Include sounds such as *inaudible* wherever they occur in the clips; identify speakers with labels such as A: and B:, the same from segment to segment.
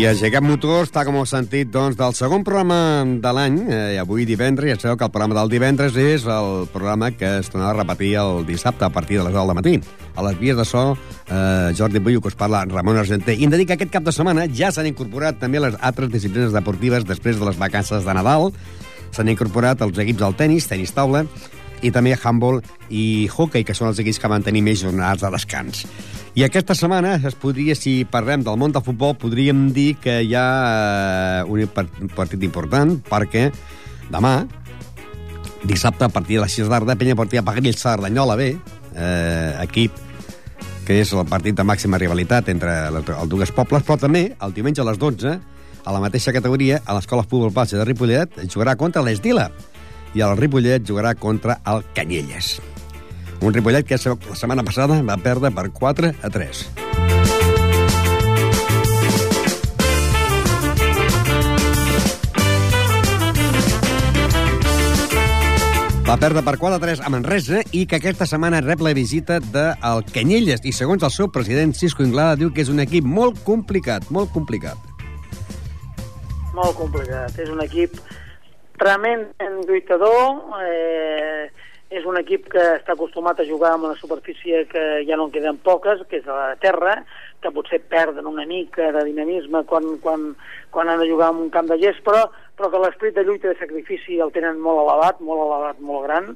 A: I aixequem motors, tal com heu sentit, doncs, del segon programa de l'any, eh, avui divendres, ja sabeu que el programa del divendres és el programa que es tornarà a repetir el dissabte a partir de les 10 del matí. A les vies de so, eh, Jordi Bullo, que us parla Ramon Argenter. I hem de dir que aquest cap de setmana ja s'han incorporat també les altres disciplines deportives després de les vacances de Nadal. S'han incorporat els equips del tennis, tennis taula, i també handball i hockey, que són els equips que van tenir més jornades de descans. I aquesta setmana, es podria, si parlem del món del futbol, podríem dir que hi ha eh, un partit important, perquè demà, dissabte, a partir de les 6 de Penya Portia Pagrill Sardanyola B, eh, equip que és el partit de màxima rivalitat entre els dos pobles, però també, el diumenge a les 12, a la mateixa categoria, a l'Escola Futbol Base de Ripollet, jugarà contra l'Esdila, i el Ripollet jugarà contra el Canyelles. Un Ripollet que la setmana passada va perdre per 4 a 3. va perdre per 4 a 3 a Manresa i que aquesta setmana rep la visita del Canyelles i segons el seu president Cisco Inglada diu que és un equip molt complicat, molt complicat.
B: Molt complicat. És un equip tremendament lluitador, eh, és un equip que està acostumat a jugar amb una superfície que ja no en queden poques, que és la terra, que potser perden una mica de dinamisme quan, quan, quan han de jugar en un camp de gest, però, però que l'esperit de lluita i de sacrifici el tenen molt elevat, molt elevat, molt gran,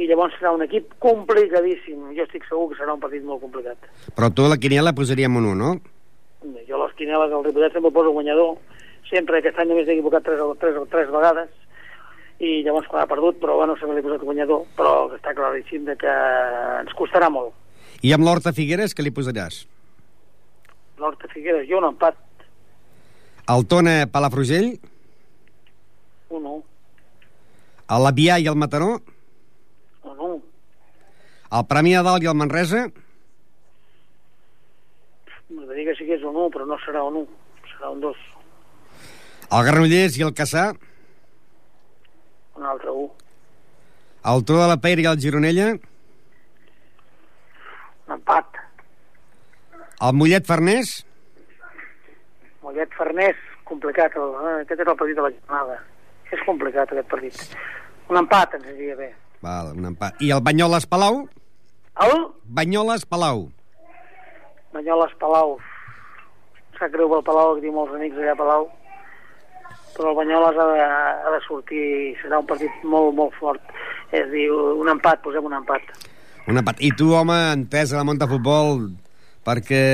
B: i llavors serà un equip complicadíssim. Jo estic segur que serà un partit molt complicat.
A: Però tu la quiniela posaríem un 1, no?
B: Jo les quinieles del Ripollet sempre poso guanyador. Sempre aquest any només he equivocat tres, tres, tres vegades i llavors quan ha perdut, però bueno, sempre l'he posat guanyador, però està claríssim de que ens costarà molt.
A: I amb l'Horta Figueres, què li posaràs?
B: L'Horta Figueres, jo un empat.
A: El Tona Palafrugell?
B: Un 1.
A: El Labià i el Mataró?
B: Un 1.
A: El Premià Dalt i el Manresa?
B: M'agradaria que sigués un 1, però no serà un 1, serà un 2.
A: El Granollers i el Caçà?
B: un altre 1.
A: El Tro de la Peira i el Gironella?
B: Un empat.
A: El Mollet Farners?
B: Mollet Farners, complicat. El, eh, aquest és el partit de la jornada. És complicat, aquest partit. Un empat ens diria bé.
A: Val, un empat. I el Banyoles Palau?
B: El?
A: Banyoles Palau.
B: Banyoles Palau. Sap greu pel Palau, que tinc molts amics allà a Palau però el Banyoles ha de, ha de sortir, serà un partit molt, molt fort. És dir, un empat, posem un empat.
A: Un empat. I tu, home, entès a la de futbol, perquè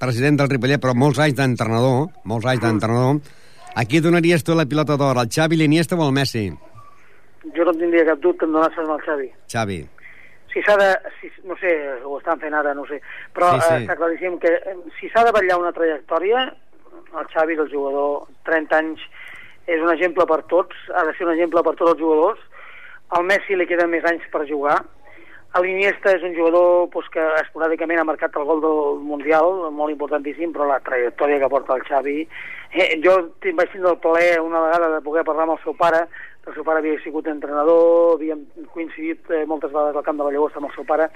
A: president del Ripollet, però molts anys d'entrenador, molts anys d'entrenador, a qui donaries tu la pilota d'or, al Xavi, l'Iniesta o al Messi?
B: Jo no tindria cap dubte en donar-se'n al Xavi.
A: Xavi.
B: Si s'ha de... Si, no sé, ho estan fent ara, no sé. Però sí, sí. Eh, està claríssim que eh, si s'ha de vetllar una trajectòria, el Xavi el jugador, 30 anys, és un exemple per tots, ha de ser un exemple per tots els jugadors. Al Messi li queden més anys per jugar. L'Iniesta és un jugador pues, que esporàdicament ha marcat el gol del Mundial, molt importantíssim, però la trajectòria que porta el Xavi... Eh, jo vaig tindre el plaer una vegada de poder parlar amb el seu pare, el seu pare havia sigut entrenador, havíem coincidit eh, moltes vegades al camp de la Llagosta amb el seu pare,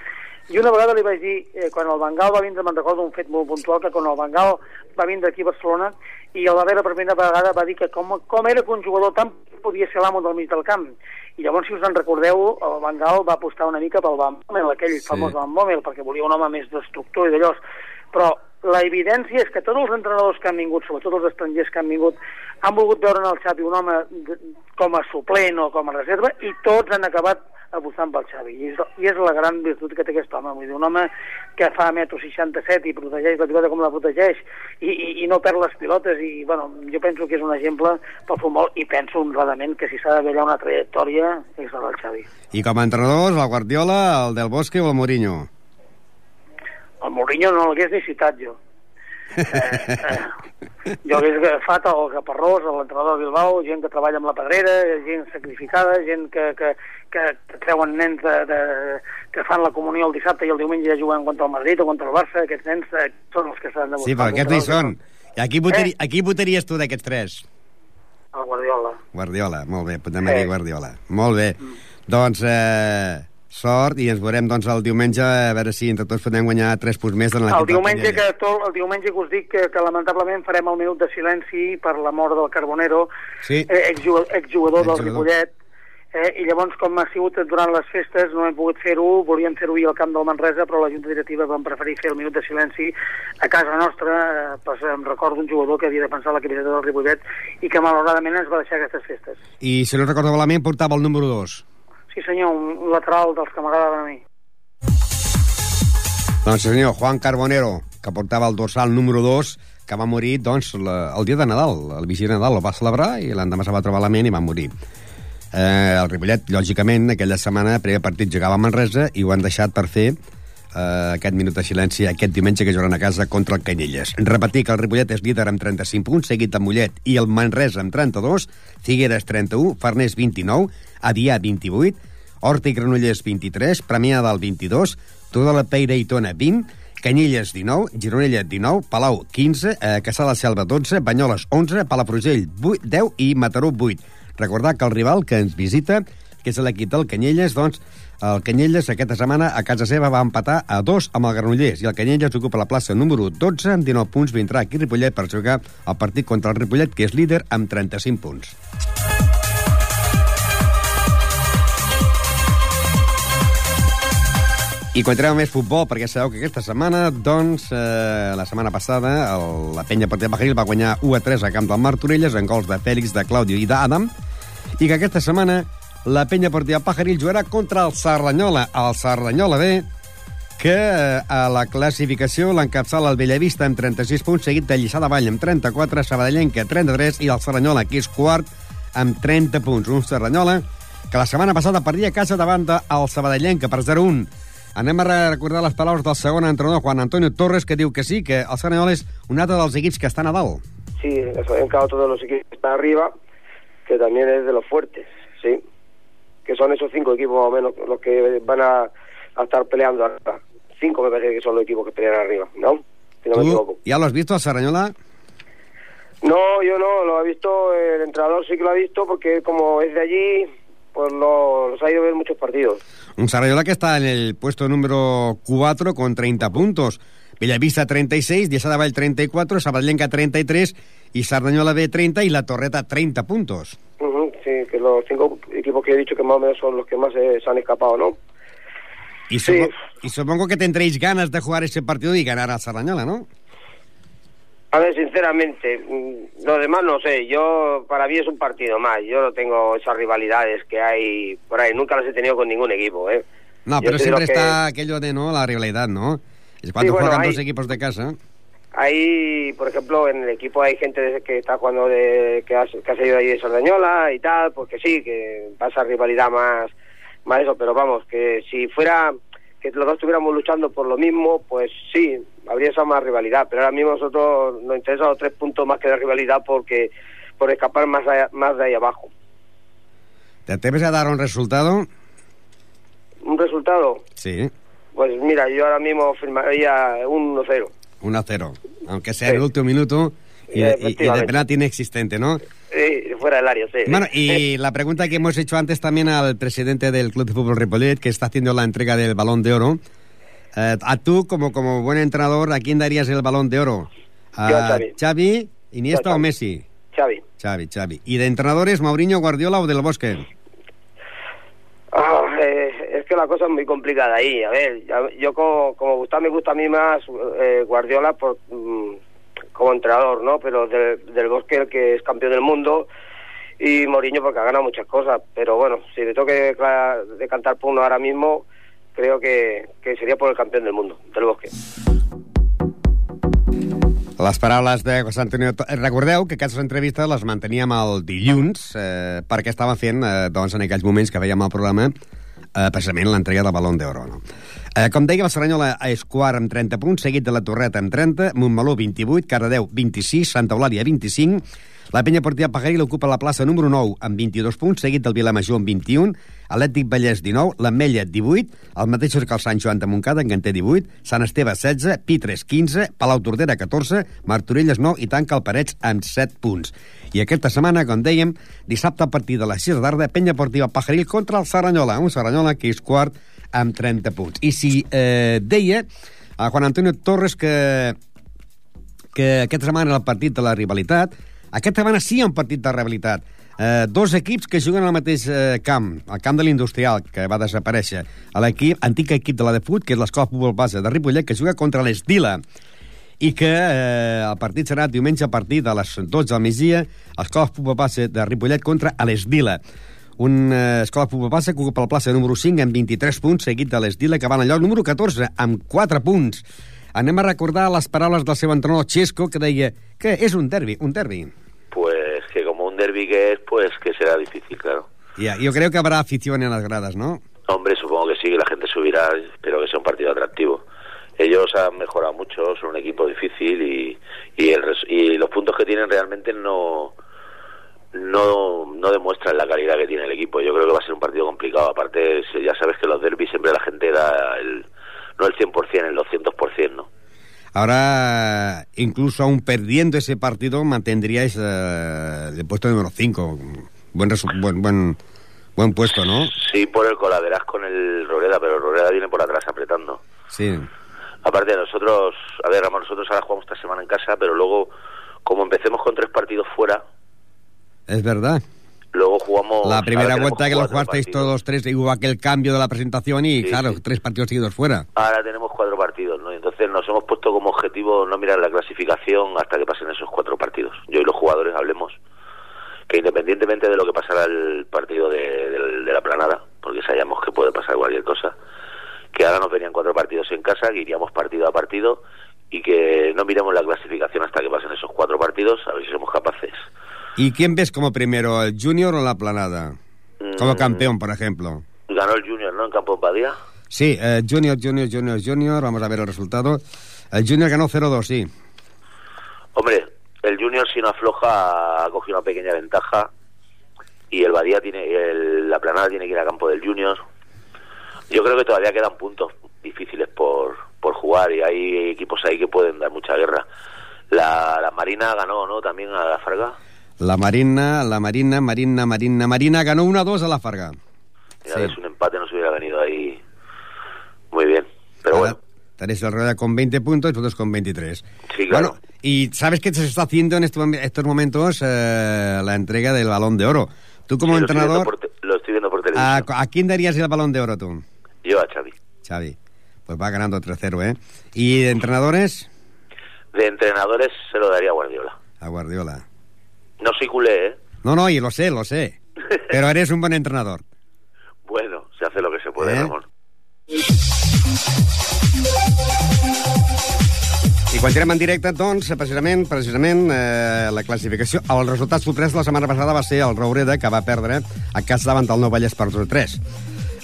B: i una vegada li vaig dir, eh, quan el Bengal va vindre, me'n recordo un fet molt puntual, que quan el Bengal va vindre aquí a Barcelona, i el va veure per primera vegada va dir que com, com era que un jugador tan podia ser l'amo del mig del camp. I llavors, si us en recordeu, el Bengal va apostar una mica pel Van Bommel, aquell sí. famós Van Bommel, perquè volia un home més destructor i d'allò. Però la evidència és que tots els entrenadors que han vingut, sobretot els estrangers que han vingut, han volgut veure en el Xavi un home com a suplent o com a reserva i tots han acabat apostant pel Xavi. I és, I és la gran virtut que té aquest home. Vull dir, un home que fa metro 67 i protegeix la pilota com la protegeix i, i, i no perd les pilotes i, bueno, jo penso que és un exemple pel futbol i penso honradament que si s'ha de veure una trajectòria és el del Xavi.
A: I com a entrenadors, el Guardiola, el Del Bosque o el Mourinho?
B: El Mourinho no l'hagués ni citat jo. Eh, eh, jo hagués agafat el Caparrós, l'entrenador de Bilbao, gent que treballa amb la pedrera, gent sacrificada, gent que, que, que, que treuen nens de, de, que fan la comunió el dissabte i el diumenge ja juguen contra el Madrid o contra el Barça, aquests nens eh, són els que s'han de buscar.
A: Sí, però aquests hi són. I aquí, votari, eh? aquí votaries tu d'aquests tres?
B: El Guardiola.
A: Guardiola, molt bé, podem eh. dir Guardiola. Molt bé. Mm. Doncs, eh, sort, i ens veurem doncs, el diumenge a veure si entre tots podem guanyar 3 punts més en
B: l'equip el diumenge que tot, El diumenge que us dic que, que lamentablement farem el minut de silenci per la mort del Carbonero,
A: sí. eh,
B: exjugador, exjugador del Ripollet, Eh, I llavors, com ha sigut durant les festes, no hem pogut fer-ho, volíem fer-ho al camp del Manresa, però la Junta Directiva vam preferir fer el minut de silenci a casa nostra. Eh, pues, em recordo un jugador que havia de pensar la capitalitat del Ripollet i que malauradament ens va deixar aquestes festes.
A: I si no recordo malament, portava el número 2.
B: Sí senyor, un lateral dels que m'agradaven a mi.
A: Doncs senyor, Juan Carbonero, que portava el dorsal número 2, que va morir doncs, la, el dia de Nadal, el vigili de Nadal, el va celebrar i l'endemà se va trobar la ment i va morir. Eh, el Ripollet, lògicament, aquella setmana, primer partit jugava a Manresa i ho han deixat per fer eh, aquest minut de silenci aquest diumenge que jugaran a casa contra el Canyelles. Repetir que el Ripollet és líder amb 35 punts, seguit amb Mollet i el Manresa amb 32, Figueres 31, Farners 29, Adià 28, Horta i Granollers 23, Premià del 22, Toda la Peira i Tona 20, Canyelles 19, Gironella 19, Palau 15, eh, Caçà de Selva 12, Banyoles 11, Palafrugell 8, 10 i Mataró 8. Recordar que el rival que ens visita, que és l'equip del Canyelles, doncs el Canyelles aquesta setmana a casa seva va empatar a dos amb el Granollers i el Canyelles ocupa la plaça número 12 amb 19 punts. Vindrà aquí Ripollet per jugar el partit contra el Ripollet, que és líder amb 35 punts. I continuem més futbol, perquè sabeu que aquesta setmana, doncs, eh, la setmana passada, el, la penya Porter Bajaril va guanyar 1 a 3 a camp del Martorelles en gols de Fèlix, de Claudio i d'Adam, i que aquesta setmana la penya Porter Pajaril jugarà contra el Sardanyola, el Sardanyola B, que eh, a la classificació l'encapçala el Bellavista amb 36 punts, seguit de Lliçà de Vall amb 34, Sabadellenca 33 i el Sardanyola, que és quart, amb 30 punts. Un Sardanyola que la setmana passada perdia a casa davant del Sabadellenca per 0-1 Anem a recordar les paraules del segon entrenador, Juan Antonio Torres, que diu que sí, que el Saranyol és un altre dels equips que estan a dalt.
C: Sí, en cada todos los equipos que están arriba, que también es de los fuertes, sí. Que son esos cinco equipos más o menos los que van a, a estar peleando arriba. Cinco me parece que son los equipos que pelean arriba, ¿no? Si no
A: ¿Tú
C: me equivoco.
A: ¿Ya lo has visto a Sarrañola?
C: No, yo no, lo ha visto, el entrenador sí que lo ha visto porque como es de allí, pues lo, los ha ido a ver muchos partidos.
A: Un Sarrayola que está en el puesto número 4 con 30 puntos. Bellavista 36, Diesa de Vall 34, Sabadellenca 33 y Sardañola B 30 y La Torreta 30 puntos.
C: Uh -huh, sí, que los cinco equipos que he dicho que más o menos son los que más eh, se han escapado, ¿no?
A: Y, supo sí. y supongo que tendréis ganas de jugar ese partido y ganar a Sardañola, ¿no?
C: A ver, sinceramente, mm, lo demás no sé. Yo, para mí es un partido más. Yo no tengo esas rivalidades que hay por ahí. Nunca las he tenido con ningún equipo, ¿eh?
A: No, pero siempre está que... aquello de, ¿no? La rivalidad, ¿no? Es cuando sí, bueno, juegan hay... dos equipos de casa.
C: Ahí, por ejemplo, en el equipo hay gente que está jugando de, que, has, que ha salido ahí de Sardañola y tal, porque sí, que pasa rivalidad más, más eso, pero vamos, que si fuera que los dos estuviéramos luchando por lo mismo, pues sí, habría esa más rivalidad, pero ahora mismo nosotros nos interesan los tres puntos más que la rivalidad porque por escapar más, allá, más de ahí abajo.
A: ¿Te atreves a dar un resultado?
C: ¿Un resultado?
A: Sí.
C: Pues mira, yo ahora mismo firmaría un 1-0.
A: 1-0, aunque sea sí. el último minuto y, y, y de penalti inexistente, ¿no?
C: Fuera del área, sí.
A: Bueno, y la pregunta que hemos hecho antes también al presidente del Club de Fútbol Ripollet, que está haciendo la entrega del Balón de Oro, eh, a tú, como, como buen entrenador, ¿a quién darías el Balón de Oro? ¿A
C: Xavi.
A: Xavi, Iniesta
C: Yo,
A: o Messi?
C: Xavi.
A: Xavi, Xavi. ¿Y de entrenadores, Mauriño, Guardiola o Del Bosque?
C: Ah, eh, es que la cosa es muy complicada ahí. A ver, yo como, como gusta, me gusta a mí más eh, Guardiola por, mm, como entrenador, ¿no? Pero del, del Bosque, el que es campeón del mundo, y Mourinho porque ha ganado muchas cosas. Pero bueno, si le tengo que decantar por uno ahora mismo, creo que, que sería por el campeón del mundo, del Bosque.
A: Les paraules de José Antonio... Recordeu que aquestes entrevistes les manteníem el dilluns eh, perquè estàvem fent, eh, doncs, en aquells moments que veiem el programa, eh, precisament l'entrega del Balón d'Oro. No? Eh, com deia, el Serranyola és quart amb 30 punts, seguit de la Torreta amb 30, Montmeló 28, Cardedeu 26, Santa Eulàlia 25, La penya Portiva Pajaril ocupa la plaça número 9 amb 22 punts, seguit del Vilamajor amb 21, Atlètic Vallès 19, l'Ametlla 18, el mateix que el Sant Joan de Montcada, en Ganté 18, Sant Esteve 16, Pitres 15, Palau Tordera 14, Martorelles 9 i tanca el Parets amb 7 punts. I aquesta setmana, com dèiem, dissabte a partir de les 6 de tarda, penya Portiva Pajaril contra el Saranyola, un Saranyola que és quart amb 30 punts. I si eh, deia a Juan Antonio Torres que, que aquesta setmana el partit de la rivalitat aquesta setmana sí hi ha un partit de rehabilitat. Eh, dos equips que juguen al mateix eh, camp, al camp de l'Industrial, que va desaparèixer. L'equip, antic equip de la de Fut, que és l'Escola Futbol Base de Ripollet, que juga contra l'Esdila i que eh, el partit serà diumenge a partir de les 12 del migdia, Escola Futbol Base de Ripollet contra l'Esdila. Un eh, Escola Futbol Base que ocupa la plaça número 5 amb 23 punts, seguit de l'Esdila, que va al lloc número 14 amb 4 punts. Anem a recordar les paraules del seu entrenador Xesco, que deia que és un derbi, un derbi.
D: Pues que como un derbi que es, pues que será difícil, claro.
A: Ya, yo creo que habrá afición en las gradas, ¿no?
D: Hombre, supongo que sí, que la gente subirá, espero que sea un partido atractivo. Ellos han mejorado mucho, son un equipo difícil y, y, el, y los puntos que tienen realmente no, no, no demuestran la calidad que tiene el equipo. Yo creo que va a ser un partido complicado. Aparte, ya sabes que los derbis siempre la gente da el, no el 100%, el 200%, ¿no?
A: Ahora, incluso aún perdiendo ese partido, mantendríais eh, el puesto número 5. Buen, buen, buen, buen puesto, ¿no?
D: Sí, por el coladeras con el Roreda, pero el Roreda viene por atrás apretando.
A: Sí.
D: Aparte de nosotros, a ver, Ramón, nosotros ahora jugamos esta semana en casa, pero luego, como empecemos con tres partidos fuera...
A: Es verdad.
D: Luego jugamos...
A: La primera vuelta que lo jugasteis todos tres, y hubo aquel cambio de la presentación y,
D: Sí,
A: claro,
D: sí.
A: tres partidos seguidos fuera.
D: Ahora tenemos cuatro partidos, ¿no? Entonces nos hemos puesto como objetivo no mirar la clasificación hasta que pasen esos cuatro partidos. Yo y los jugadores hablemos que independientemente de lo que pasara el partido de, de- de la planada, porque sabíamos que puede pasar cualquier cosa, que ahora nos venían cuatro partidos en casa, que iríamos partido a partido y que no miremos la clasificación hasta que pasen esos cuatro partidos, a ver si somos capaces.
A: ¿Y quién ves como primero, el Junior o la Planada? Como
D: Mm,
A: campeón, por ejemplo.
D: Ganó el Junior, ¿no? En Campo de Badía.
A: Sí, eh, Junior, Junior, Junior, Junior, vamos a ver el resultado. El Junior ganó 0-2, sí.
D: Hombre, el Junior si no afloja ha cogido una pequeña ventaja y el Badía tiene, el- la planada tiene que ir a campo del Junior. Yo creo que todavía quedan puntos difíciles por, por jugar y hay equipos ahí que pueden dar mucha guerra. La, la Marina ganó, ¿no? También a la Farga.
A: La Marina, la Marina, Marina, Marina, Marina ganó 1-2 a la Farga.
D: Mira,
A: Sí.
D: ves, un empate nos hubiera venido ahí muy bien. Pero
A: Ahora
D: bueno,
A: Tenéis el Rueda con 20 puntos y vosotros con 23.
D: Sí, claro.
A: Bueno, y ¿sabes qué se está haciendo en este estos momentos? Eh, la entrega del Balón de Oro. Tú como
D: sí, lo estoy viendo
A: entrenador,
D: por lo estoy viendo por
A: ¿a,
D: televisión.
A: ¿a quién darías el Balón de Oro tú?
D: Yo a Xavi.
A: Xavi. Pues va ganando 3-0, ¿eh? ¿Y de entrenadores?
D: De entrenadores se lo daría a Guardiola.
A: A Guardiola.
D: No soy culé, ¿eh?
A: No, no, y lo sé, lo sé. Pero eres un buen entrenador. *laughs*
D: Bueno, se hace lo que se puede,
A: ¿Eh?
D: Ramón.
A: I quan tirem en directe, doncs, precisament, precisament eh, la classificació... El resultat sorprès de la setmana passada va ser el Roureda, que va perdre a casa davant el Nou Vallès per 3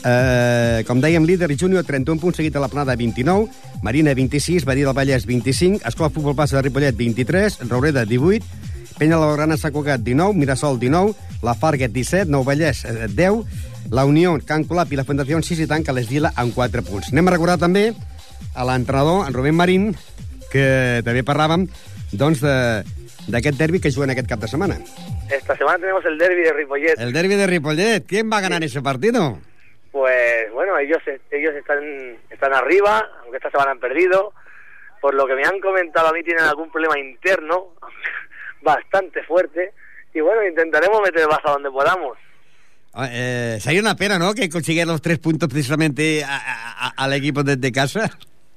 A: Eh, com dèiem, líder i júnior, 31 punts, seguit a la Planada, 29, Marina, 26, Badia del Vallès, 25, Escola Futbol Passa de Ripollet, 23, Roureda, 18, Penya la Blaugrana, Sant Cugat, 19, Mirasol, 19, La Farga, 17, Nou Vallès, eh, 10, la Unió, Can Colap i la Fundació 6 i tanca l'Esdila amb 4 punts. Anem a recordar també a l'entrenador, en Rubén Marín, que també parlàvem doncs, de- d'aquest derbi que juguen aquest cap de setmana.
C: Esta semana tenemos el derby de Ripollet.
A: El derbi de Ripollet. ¿Quién va a ganar ese partido?
C: Pues bueno, ellos ellos están están arriba, aunque esta semana han perdido. Por lo que me han comentado a mí tienen algún problema interno bastante fuerte y bueno, intentaremos meter baza donde podamos.
A: Ah, Eh, sería una pena, ¿no?, que consiguiera los tres puntos precisamente a- a- a- al equipo desde casa.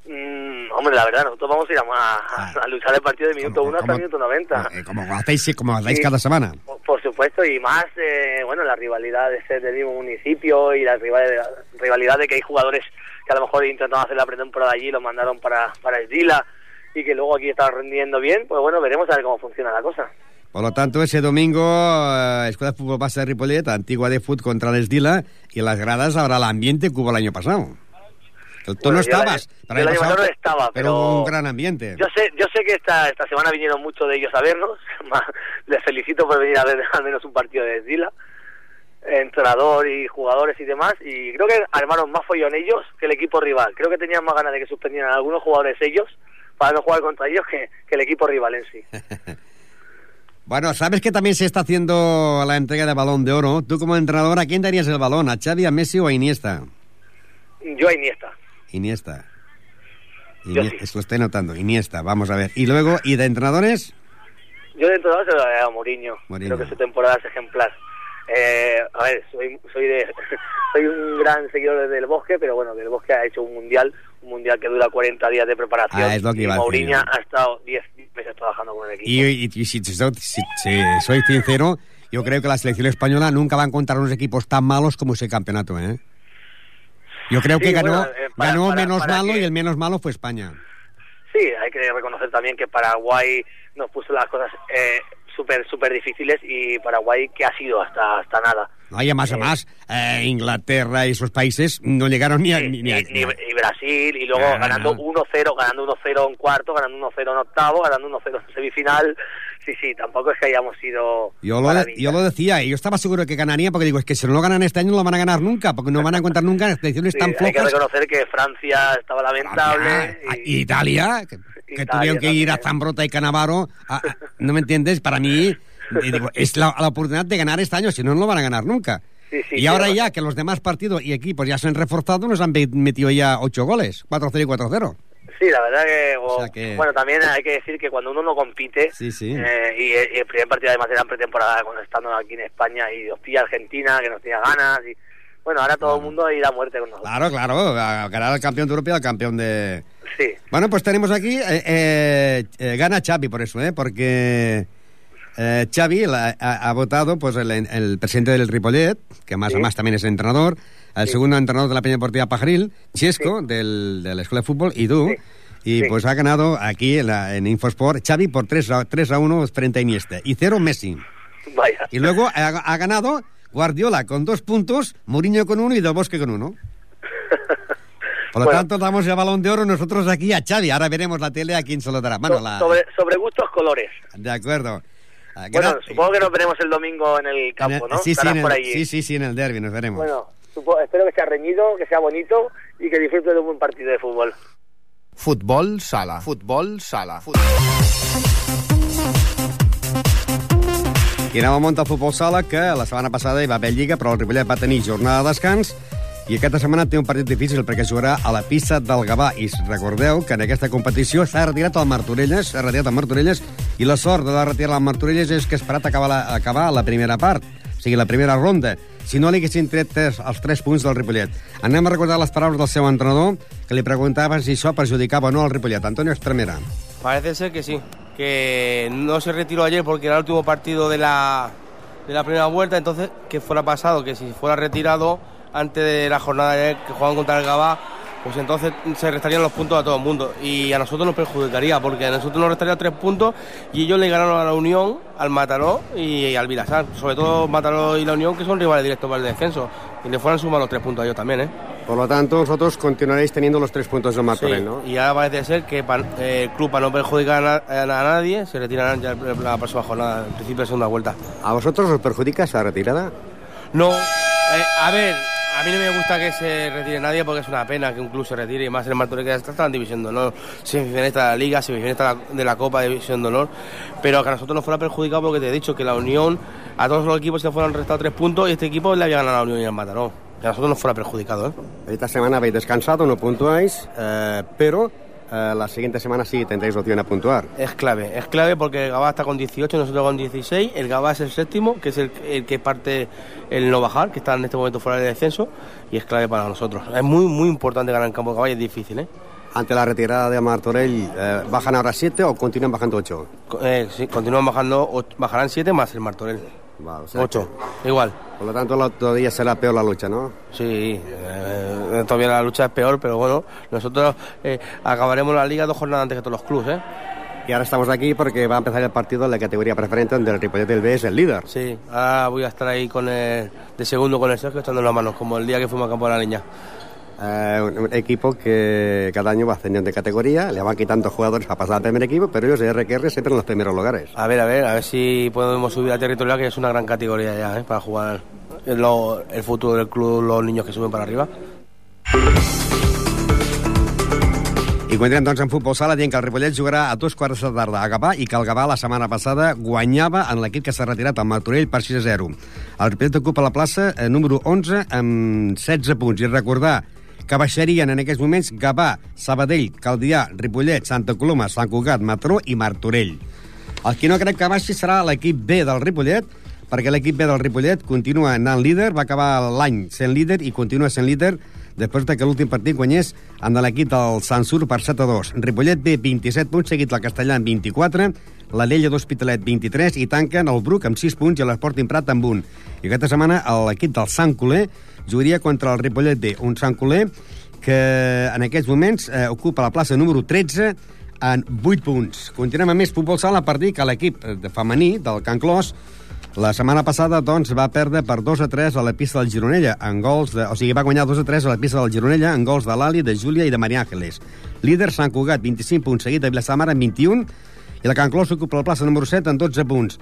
C: Mm, hombre, la verdad, nosotros vamos a ir a, a- a luchar el partido de minuto
A: Como-
C: 1 hasta minuto 90.
A: eh, como hacéis, como hacéis
C: Sí.
A: cada semana.
C: Por- Por supuesto, y más, eh, bueno, la rivalidad de ser del mismo municipio y la rivalidad, rivalidad de que hay jugadores que a lo mejor intentaron hacer la pretemporada allí y los mandaron para, para Esdila y que luego aquí están rendiendo bien, pues bueno, veremos a ver cómo funciona la cosa.
A: Por lo tanto, ese domingo, eh, Escuela de Fútbol Base de Ripollet, Antigua de Fútbol contra l'Esdila, y en las gradas habrá el ambiente que hubo el año pasado. Tú no estabas.
E: El, el año pasado no estaba, pero,
A: un gran ambiente.
E: Yo sé, yo sé que esta, esta semana vinieron muchos de ellos a vernos. *laughs* Les felicito por venir a ver *laughs* al menos un partido de Dila entrenador y jugadores y demás, y creo que armaron más follón ellos que el equipo rival. Creo que tenían más ganas de que suspendieran a algunos jugadores ellos para no jugar contra ellos que, el equipo rival en sí. *laughs*
A: bueno, sabes que también se está haciendo la entrega de balón de oro. Tú como entrenador, ¿a quién darías el balón? ¿A Xavi, a Messi o a Iniesta?
E: Yo a Iniesta.
A: Iniesta. Eso lo estoy notando. Iniesta, vamos a ver. ¿Y luego, y de entrenadores?
E: Yo de entrenador se lo daría a Mourinho. Creo que su temporada es ejemplar. Eh, a ver, soy, soy, de, *laughs* soy un gran seguidor del Bosque, pero bueno, del Bosque ha hecho un mundial, un mundial que dura 40 días de preparación.
A: Ah, es lo que y
E: Mourinho ha estado 10 meses trabajando con el equipo.
A: Y, si, soy sincero, yo creo que la selección española nunca va a encontrar unos equipos tan malos como ese campeonato, ¿eh? Yo creo que ganó, eh, ganó menos malo y el menos malo fue España.
E: Sí, hay que reconocer también que Paraguay nos puso las cosas eh, súper súper difíciles y Paraguay que ha sido hasta hasta nada.
A: No, hay más a más, eh, Inglaterra y esos países no llegaron ni a... Ni, ni,
E: y, Brasil, y luego ganando 1-0, ganando 1-0 en cuarto, ganando 1-0 en octavo, ganando 1-0 en semifinal. Sí, sí, tampoco es que hayamos sido...
A: Yo lo, yo lo decía, y yo estaba seguro que ganaría, porque digo, es que si no lo ganan este año no lo van a ganar nunca, porque no van a encontrar nunca expediciones sí, tan flojas.
E: Hay que reconocer que Francia estaba lamentable.
A: y... Italia, que, que tuvieron que ir a Zambrota y Canavaro, ¿no me entiendes? Para mí es la, oportunidad de ganar este año, si no, no lo van a ganar nunca. y ahora ya que los demás partidos y equipos ya se han reforzado, nos han metido ya ocho goles, 4-0 y 4-0.
E: Sí, la verdad que, Bueno, también hay que decir que cuando uno no compite, eh, y, el primer partido además era en pretemporada, cuando estando aquí en España, y nos pilla Argentina, que nos tenía ganas, y bueno, ahora todo el mundo irá a muerte con nosotros.
A: Claro, claro, ganar al campeón de Europa y al campeón de...
E: Sí.
A: Bueno, pues tenemos aquí, eh, eh, gana Xavi por eso, ¿eh? Porque eh, Xavi ha, votado pues el, presidente del Ripollet, que más o más también es entrenador, el segundo entrenador de la Peña Deportiva Pajaril, Chesco, del, de la Escuela de Fútbol, y tú. Y pues ha ganado aquí en, la, en Infosport Xavi por 3 a, 3 a 1 frente a Iniesta. Y cero Messi.
E: Vaya.
A: Y luego ha, ganado Guardiola con dos puntos, Mourinho con uno y Del Bosque con uno. *laughs* Por lo tanto, damos el balón de oro nosotros aquí a Xavi. Ahora veremos la tele a quién se lo dará. Bueno, la...
E: sobre, sobre gustos colores.
A: De acuerdo.
E: Ah, bueno, supongo que nos veremos el domingo en el campo, ¿no?
A: Sí, sí, en el, sí, sí, sí, en el derby nos veremos.
E: Bueno, espero que sea reñido, que sea bonito y que disfrute de un buen partido de fútbol.
F: Futbol sala. Futbol sala. Futbol...
A: I anem al món del futbol sala, que la setmana passada hi va haver Lliga, però el Ripollet va tenir jornada de descans i aquesta setmana té un partit difícil perquè jugarà a la pista del Gavà. I recordeu que en aquesta competició s'ha retirat el Martorelles, s'ha retirat el Martorelles, i la sort de retirar el Martorelles és que ha esperat acabar la, acabar la primera part, o sigui, la primera ronda. Si no li haguessin tret tres, els tres punts del Ripollet. Anem a recordar les paraules del seu entrenador, que li preguntava si això perjudicava o no al Ripollet. Antonio Estremera.
G: Parece ser que sí, que no se retiró ayer porque era el último partido de la, de la primera vuelta, entonces que fuera pasado, que si fuera retirado antes de la jornada de que jugaban contra el Gabá, pues entonces se restarían los puntos a todo el mundo. Y a nosotros nos perjudicaría, porque a nosotros nos restaría tres puntos y ellos le ganaron a la Unión, al Mataró y, al Vilasar. Sobre todo Mataró y la Unión, que son rivales directos para el descenso. Y le fueran sumar los tres puntos a ellos también, ¿eh?
A: Por lo tanto, vosotros continuaréis teniendo los tres puntos de Mataró,
G: sí,
A: ¿no?
G: Y ahora parece ser que el club, para no perjudicar a, nadie, se retirarán ya la próxima jornada, en principio de segunda vuelta.
A: ¿A vosotros os perjudica esa retirada?
G: No. Eh, a ver, a mí no me gusta que se retire nadie porque es una pena que un club se retire y más el Martorell que está, en División de Honor, semifinalista de la Liga, semifinalista de la Copa de División de Honor, pero que a nosotros nos fuera perjudicado porque te he dicho que la Unión, a todos los equipos se fueron restado tres puntos y este equipo le había ganado a la Unión y al Mataró. Que a nosotros nos fuera perjudicado. ¿eh?
A: Esta semana habéis descansado, no puntuáis, eh, pero eh, la siguiente semana sí tendréis opción a puntuar.
G: Es clave, es clave porque el Gabá está con 18, nosotros con 16. El Gabá es el séptimo, que es el, que parte el no bajar, que está en este momento fuera de descenso, y es clave para nosotros. Es muy, muy importante ganar en campo de Gabá y es difícil, ¿eh?
A: Ante la retirada de Martorell, eh, ¿bajan ahora 7 o continúan bajando 8?
G: Eh, sí, continúan bajando, bajarán 7 más el Martorell. 8, igual.
A: Por lo tanto, todavía será peor la lucha, ¿no?
G: Sí, eh, todavía la lucha es peor, pero bueno, nosotros eh, acabaremos la liga dos jornadas antes que todos los clubes, ¿eh?
A: Y ahora estamos aquí porque va a empezar el partido en la categoría preferente donde el Ripollet del B es el líder.
G: Sí, ahora voy a estar ahí con el, de segundo con el Sergio echando las manos, como el día que fuimos a campo de la niña.
A: Eh, un equipo que cada año va ascendiendo de categoría, le van quitando jugadores para pasar al primer equipo, pero ellos de RQR siempre en los primeros lugares.
G: A ver, a ver, a ver si podemos subir a territorial, que es una gran categoría ya, ¿eh? para jugar el, el futuro del club, los niños que suben para arriba.
A: I continuem, doncs, en futbol sala, dient que el Ripollet jugarà a dos quarts de tarda a Gavà i que el Gavà la setmana passada guanyava en l'equip que s'ha retirat, el Martorell, per 6 a 0. El Ripollet ocupa la plaça eh, número 11 amb 16 punts. I recordar que baixarien en aquests moments Gavà, Sabadell, Caldià, Ripollet, Santa Coloma, Sant Cugat, Matró i Martorell. El que no crec que baixi serà l'equip B del Ripollet, perquè l'equip B del Ripollet continua anant líder, va acabar l'any sent líder i continua sent líder després de que l'últim partit guanyés amb l'equip del Sansur per 7 a 2. Ripollet B, 27 punts, seguit del Castellà amb 24, la Llella d'Hospitalet 23 i tanquen el Bruc amb 6 punts i l'Esporting Prat amb 1. I aquesta setmana l'equip del Sant Coler jugaria contra el Ripollet B, un Sant Coler que en aquests moments eh, ocupa la plaça número 13 en 8 punts. Continuem amb més futbol sala per dir que l'equip de femení del Can Clos la setmana passada, doncs, va perdre per 2 a 3 a la pista del Gironella, en gols de... O sigui, va guanyar 2 a 3 a la pista del Gironella en gols de l'Ali, de Júlia i de Maria Ángeles. Líder, Sant Cugat, 25 punts, seguit de Vilassamar amb 21, i la Can Clos ocupa la plaça número 7 amb 12 punts.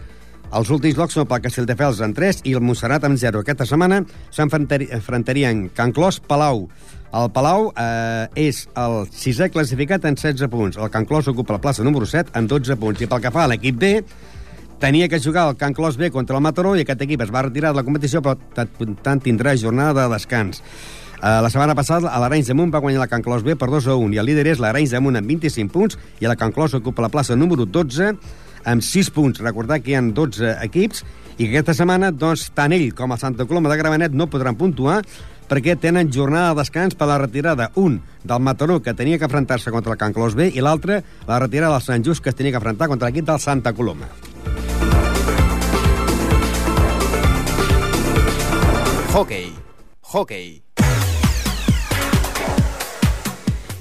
A: Els últims llocs són pel Castelldefels en 3 i el Montserrat amb 0. Aquesta setmana s'enfrontarien Can Clos, Palau. El Palau eh, és el sisè classificat en 16 punts. El Can Clos ocupa la plaça número 7 amb 12 punts. I pel que fa a l'equip B, tenia que jugar el Can Clos B contra el Mataró i aquest equip es va retirar de la competició, però tant tindrà jornada de descans. Uh, la setmana passada, l'Arenys de Munt va guanyar la Can Clos B per 2 a 1 i el líder és l'Arenys de Munt amb 25 punts i la Can Clos ocupa la plaça número 12 amb 6 punts. Recordar que hi ha 12 equips i que aquesta setmana doncs, tant ell com el Santa Coloma de Gramenet no podran puntuar perquè tenen jornada de descans per la retirada. Un, del Mataró, que tenia que enfrontar-se contra el Can Clos B, i l'altre, la retirada del Sant Just, que es tenia que enfrontar contra l'equip del Santa Coloma.
F: Hockey. Hockey.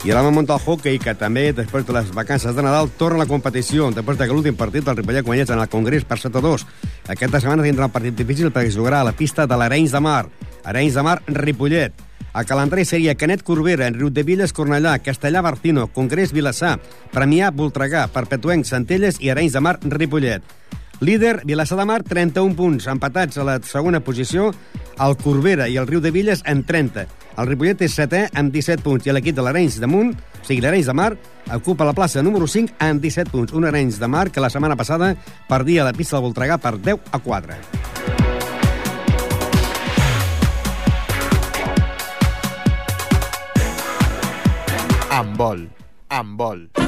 A: I ara vam muntar el hockey, que també, després de les vacances de Nadal, torna a la competició, després de que l'últim partit del Ripollet guanyés en el Congrés per 7 a 2. Aquesta setmana tindrà un partit difícil perquè jugarà a la pista de l'Arenys de Mar. Arenys de Mar, Ripollet. El calendari seria Canet Corbera, en Riu de Villes, Cornellà, Castellà, Bartino, Congrés, Vilassar, Premià, Voltregà, Perpetuenc, Centelles i Arenys de Mar, Ripollet. Líder, Vilassar de Mar, 31 punts, empatats a la segona posició, el Corbera i el Riu de Villes en 30. El Ripollet és setè amb 17 punts i l'equip de l'Arenys de Munt, o sigui, l'Arenys de Mar, ocupa la plaça número 5 amb 17 punts. Un Arenys de Mar que la setmana passada perdia la pista del Voltregà per 10 a 4.
F: Amb vol.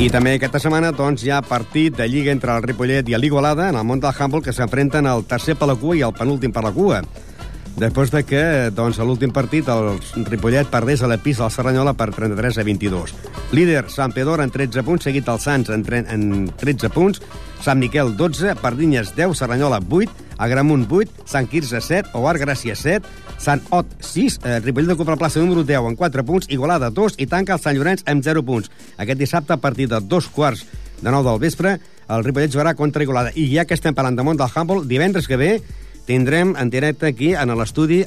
A: I també aquesta setmana doncs, hi ha partit de Lliga entre el Ripollet i l'Igualada en el món del handball que s'enfrenten el tercer per la cua i el penúltim per la cua. Després de que, doncs, a l'últim partit, el Ripollet perdés a la pista del Serranyola per 33 a 22. Líder, Sant Pedor en 13 punts, seguit el Sants en, en 13 punts, Sant Miquel 12, Pardinyes 10, Serranyola 8, Agramunt 8, Sant Quirze 7, Oar Gràcia 7, Sant Ot 6, eh, Ripollet ocupa la plaça número 10 amb 4 punts, Igualada 2 i tanca el Sant Llorenç amb 0 punts. Aquest dissabte, a partir de dos quarts de 9 del vespre, el Ripollet jugarà contra Igualada. I ja que estem parlant de del handball, divendres que ve tindrem en directe aquí, en l'estudi,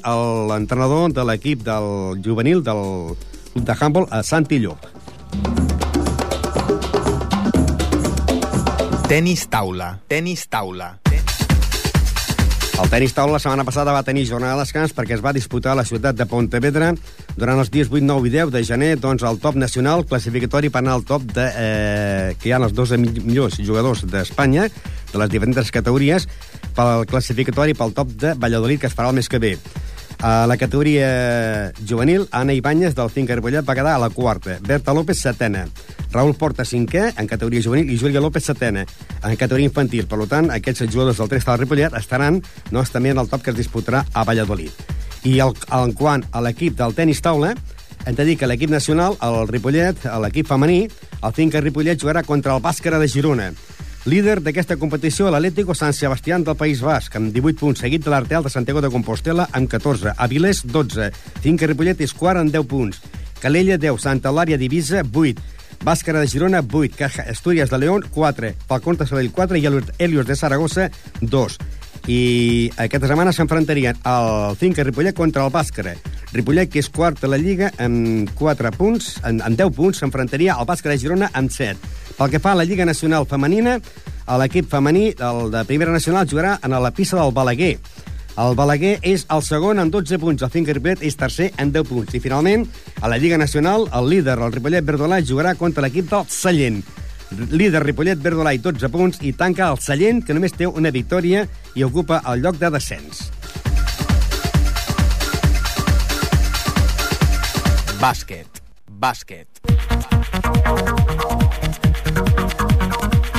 A: l'entrenador de l'equip del juvenil del club de handball, a Santi Llop.
F: Tenis taula. Tenis taula.
A: El tenis taula la setmana passada va tenir jornada de descans perquè es va disputar a la ciutat de Pontevedra durant els dies 8, 9 i 10 de gener doncs, el top nacional classificatori per anar al top de, eh, que hi ha els dos millors jugadors d'Espanya de les diferents categories pel classificatori pel top de Valladolid que es farà el mes que ve. A la categoria juvenil, Anna Ibáñez del Finca Ripollet va quedar a la quarta, Berta López setena, Raül Porta cinquè en categoria juvenil i Júlia López setena en categoria infantil. Per tant, aquests jugadors del 3 de Ripollet estaran doncs, també en el top que es disputarà a Valladolid. I el, en quant a l'equip del tenis taula, hem de dir que l'equip nacional, el Ripollet, l'equip femení, el Finca Ripollet jugarà contra el Bàscara de Girona. Líder d'aquesta competició, l'Atlético San Sebastián del País Basc, amb 18 punts, seguit de l'Arteal de Santiago de Compostela, amb 14. Avilés, 12. Finca Ripollet és quart amb 10 punts. Calella, 10. Santa Eulària d'Ivisa, 8. Bàscara de Girona, 8. Caja Astúries de León, 4. Falcón de Sabadell, 4. I Helios de Saragossa, 2. I aquesta setmana s'enfrontarien el Finca Ripollet contra el Bàscara. Ripollet, que és quart a la Lliga, amb 4 punts, amb, amb 10 punts, s'enfrontaria al de Girona amb 7. Pel que fa a la Lliga Nacional Femenina, l'equip femení, el de Primera Nacional, jugarà en la pista del Balaguer. El Balaguer és el segon amb 12 punts, el Finca Ripollet és tercer amb 10 punts. I finalment, a la Lliga Nacional, el líder, el Ripollet Verdolà, jugarà contra l'equip del Sallent. Líder Ripollet Verdolà i 12 punts i tanca el Sallent, que només té una victòria i ocupa el lloc de descens.
F: Bàsquet. Bàsquet.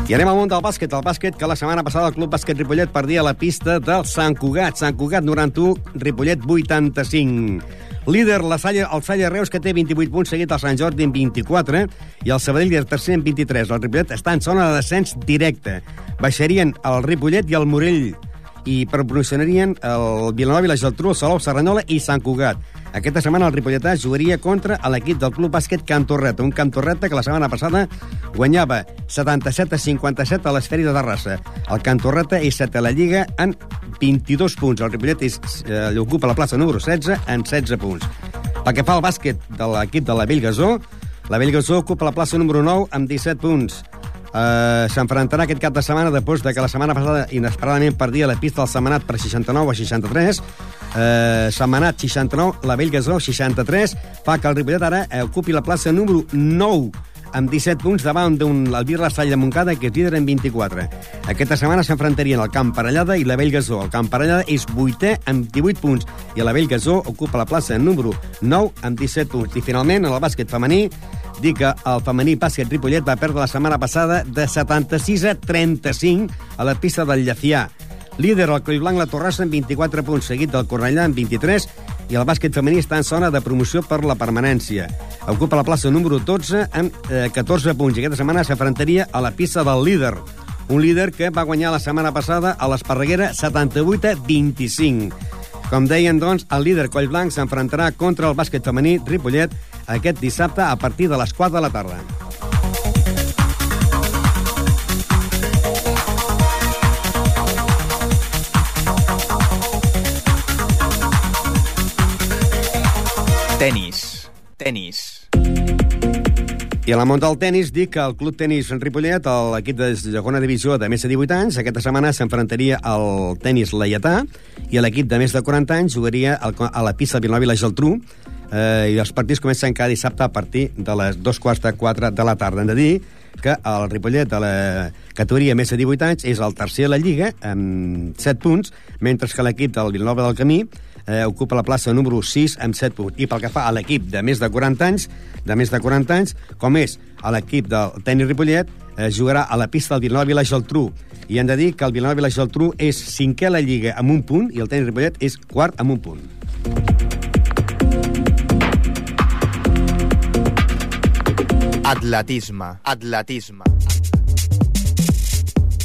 A: I anem al món del bàsquet. El bàsquet que la setmana passada el Club Bàsquet Ripollet perdia la pista del Sant Cugat. Sant Cugat 91, Ripollet 85. Líder, la Salle, el Salle Reus, que té 28 punts, seguit el Sant Jordi amb 24, i el Sabadell és tercer amb 23. El Ripollet està en zona de descens directe. Baixarien el Ripollet i el Morell, i proporcionarien el Vilanova i la Geltrú, el Salou, Serranyola i Sant Cugat. Aquesta setmana el Ripolletà jugaria contra l'equip del Club Bàsquet Cantorreta, un Cantorreta que la setmana passada guanyava 77 a 57 a l'esferi de Terrassa. El Cantorreta és set a la Lliga en 22 punts. El Ripollet és, eh, ocupa la plaça número 16 en 16 punts. Pel que fa al bàsquet de l'equip de la Bellgasó, la Bellgasó ocupa la plaça número 9 amb 17 punts. Uh, S'enfrontarà aquest cap de setmana després de que la setmana passada inesperadament perdia la pista del Setmanat per 69 a 63 eh, Setmanat 69, la Bellgasó 63, fa que el Ripollet ara eh, ocupi la plaça número 9 amb 17 punts davant d'un Albir Rassall de Montcada, que és líder en 24. Aquesta setmana s'enfrontarien el Camp Parellada i la Bellgasó. El Camp Parellada és vuitè amb 18 punts i la Bellgasó ocupa la plaça número 9 amb 17 punts. I finalment, en el bàsquet femení, dir que el femení bàsquet Ripollet va perdre la setmana passada de 76 a 35 a la pista del Llacià. Líder el Blanc la Torrassa amb 24 punts, seguit del Cornellà amb 23, i el bàsquet femení està en zona de promoció per la permanència. Ocupa la plaça número 12 amb eh, 14 punts, i aquesta setmana s'afrontaria a la pista del líder, un líder que va guanyar la setmana passada a l'Esparreguera 78 a 25. Com deien, doncs, el líder Collblanc s'enfrontarà contra el bàsquet femení Ripollet aquest dissabte a partir de les 4 de la tarda.
F: Tenis. Tenis.
A: I a la món del tennis dic que el Club Tenis en Ripollet, l'equip de segona divisió de més de 18 anys, aquesta setmana s'enfrontaria al tenis Laietà i l'equip de més de 40 anys jugaria a la pista Vilanova i la Geltrú eh, i els partits comencen cada dissabte a partir de les dos quarts de quatre de la tarda. Hem de dir que el Ripollet de la categoria més de 18 anys és el tercer a la Lliga amb 7 punts, mentre que l'equip del Vilanova del Camí eh, ocupa la plaça número 6 amb 7 punts. I pel que fa a l'equip de més de 40 anys, de més de 40 anys, com és l'equip del tenis Ripollet, eh, jugarà a la pista del Vilanova i la Geltrú. I hem de dir que el Vilanova i la Geltrú és cinquè a la Lliga amb un punt i el tenis Ripollet és quart amb un punt.
F: Atletisme. Atletisme.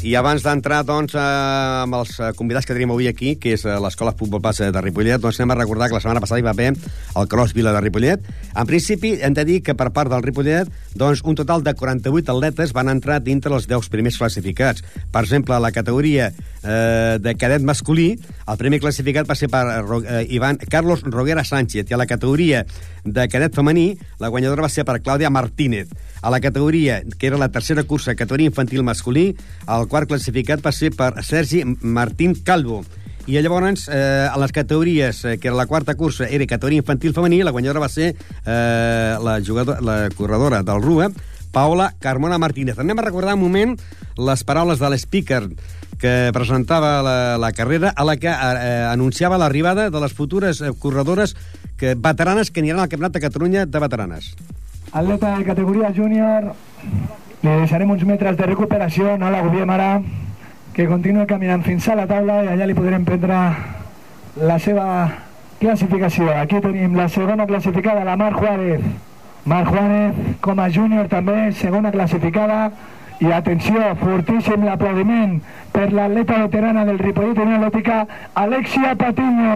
A: I abans d'entrar doncs, eh, amb els eh, convidats que tenim avui aquí, que és eh, l'Escola Futbol Base de Ripollet, doncs anem a recordar que la setmana passada hi va haver el Cross Vila de Ripollet. En principi, hem de dir que per part del Ripollet, doncs, un total de 48 atletes van entrar dintre els 10 primers classificats. Per exemple, la categoria eh, de cadet masculí, el primer classificat va ser per eh, Ivan Carlos Roguera Sánchez, i a la categoria de cadet femení, la guanyadora va ser per Clàudia Martínez. A la categoria, que era la tercera cursa, categoria infantil masculí, el quart classificat va ser per Sergi Martín Calvo. I llavors, eh, a les categories, eh, que era la quarta cursa, era categoria infantil femení, la guanyadora va ser eh, la, jugadora, la corredora del RUA, Paola Carmona Martínez. Anem a recordar un moment les paraules de l'speaker que presentava la, la carrera a la que eh, anunciava l'arribada de les futures eh, corredores que, veteranes que aniran al Campionat de Catalunya de veteranes.
H: Atleta de categoria júnior, li deixarem uns metres de recuperació, no l'agobiem ara, que continuï caminant fins a la taula i allà li podrem prendre la seva classificació. Aquí tenim la segona classificada, la Mar Juárez. Mar Juárez, com a júnior també, segona classificada. I atenció, fortíssim l'aplaudiment per l'atleta veterana del Ripollet Unió Atlètica, Alexia Patiño,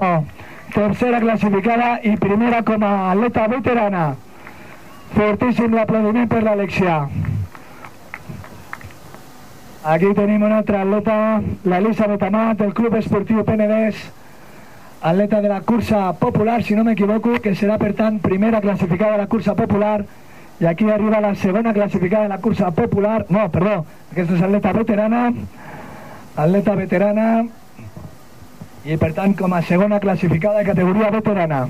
H: tercera classificada i primera com a atleta veterana. Fortíssim l'aplaudiment per l'Alexia. Aquí tenim una altra atleta, l'Elisabet Amat, del Club Esportiu Penedès. atleta de la cursa popular, si no me equivoco, que será per tant primera classificada de la cursa popular i aquí arriba la segona classificada de la cursa popular. No, perdó, aquesta és atleta veterana. Atleta veterana. I per tant com a segona classificada de categoria veterana.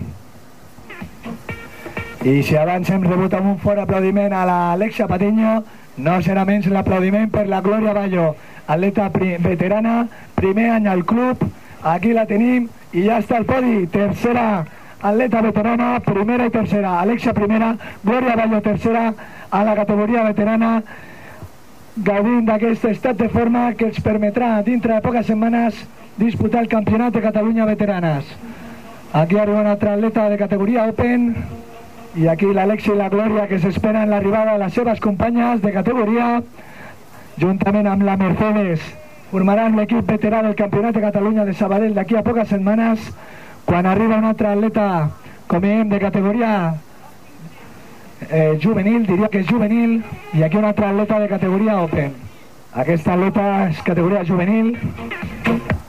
H: I si abans hem rebut amb un fort aplaudiment a l'Alexia Patiño. No serà menys l'aplaudiment per la Glòria Ballo atleta pri veterana primer any al club. Aquí la tenim i ja està el podi. Tercera atleta veterana, primera i tercera. Alexia primera, Glòria Ballo tercera. A la categoria veterana, gaudint d'aquest estat de forma que els permetrà dintre de poques setmanes disputar el campionat de Catalunya Veteranes. Aquí arriba una altra atleta de categoria Open. I aquí l'Alexia i la Glòria que s'esperen l'arribada de les seves companyes de categoria. Juntament amb la Mercedes formaran l'equip veterà del Campionat de Catalunya de Sabadell d'aquí a poques setmanes quan arriba un altre atleta, com dèiem, de categoria eh, juvenil, diria que és juvenil, i aquí un altre atleta de categoria open. Aquesta atleta és categoria juvenil,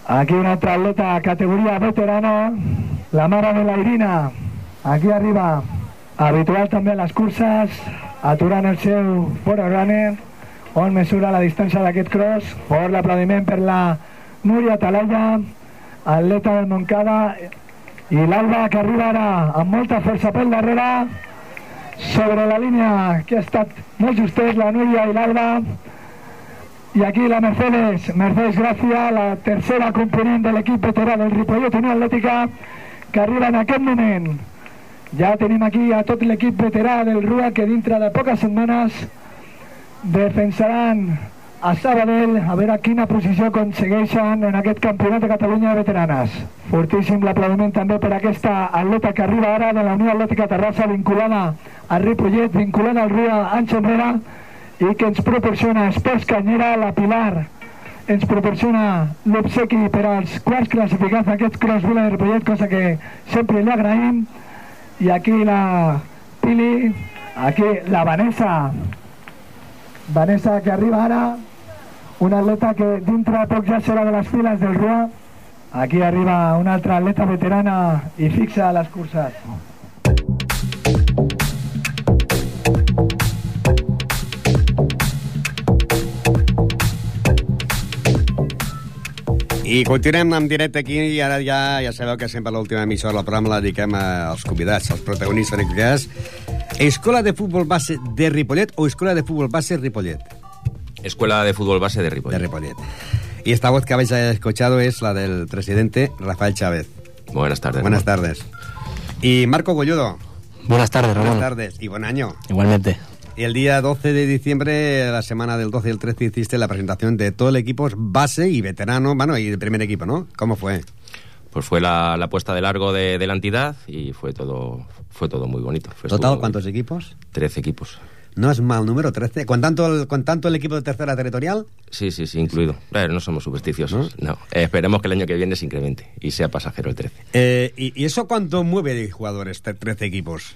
H: aquí un altre atleta categoria veterana, la mare de la Irina, aquí arriba, habitual també a les curses, aturant el seu forerunner, on mesura la distància d'aquest cross, fort l'aplaudiment per la Núria Talaya, atleta del Montcada, i l'Alba que arriba ara amb molta força pel darrere. Sobre la línia que ha estat molt justet la Núria i l'Alba. I aquí la Mercedes. Mercedes Gràcia, la tercera component de l'equip veterà del Ripollet Unió Atlètica que arriba en aquest moment. Ja tenim aquí a tot l'equip veterà del RUA que dintre de poques setmanes defensaran a Sabadell a veure quina posició aconsegueixen en aquest campionat de Catalunya de veteranes. Fortíssim l'aplaudiment també per aquesta atleta que arriba ara de la Unió Atlètica Terrassa vinculada a Ripollet, vinculada al Rua anys enrere i que ens proporciona Esports Canyera, la Pilar ens proporciona l'obsequi per als quarts classificats d'aquest Cross Vila de Ripollet, cosa que sempre li agraïm. I aquí la Pili, aquí la Vanessa, Vanessa que arriba ara, una atleta que dintre de poc ja serà de les files del RUA. Aquí arriba una altra atleta veterana i fixa les curses.
A: I continuem en directe aquí i ara ja ja sabeu que sempre l'última emissora del programa la dediquem als convidats, als protagonistes Escola de Futbol Base de Ripollet o Escola de Futbol Base Ripollet?
I: Escuela de Fútbol Base de Ripollet.
A: De Ripollet. Y esta voz que habéis escuchado es la del presidente Rafael Chávez.
I: Buenas tardes.
A: Buenas Ramón. tardes. Y Marco Golludo.
J: Buenas tardes, Ramón.
A: Buenas tardes y buen año.
J: Igualmente.
A: Y el día 12 de diciembre, la semana del 12 y el 13, hiciste la presentación de todo el equipo base y veterano, bueno, y de primer equipo, ¿no? ¿Cómo fue?
I: Pues fue la, la puesta de largo de, de, la entidad y fue todo, fue todo muy bonito. Fue
A: ¿Total cuántos equipos?
I: Trece equipos.
A: No es mal número 13. ¿Con tanto, el, ¿Con tanto el equipo de tercera territorial?
I: Sí, sí, sí, incluido. Pero no somos supersticiosos. No. no. Eh, esperemos que el año que viene se incremente y sea pasajero el 13.
A: Eh, ¿y, ¿y, eso cuánto mueve de jugadores, 13 equipos?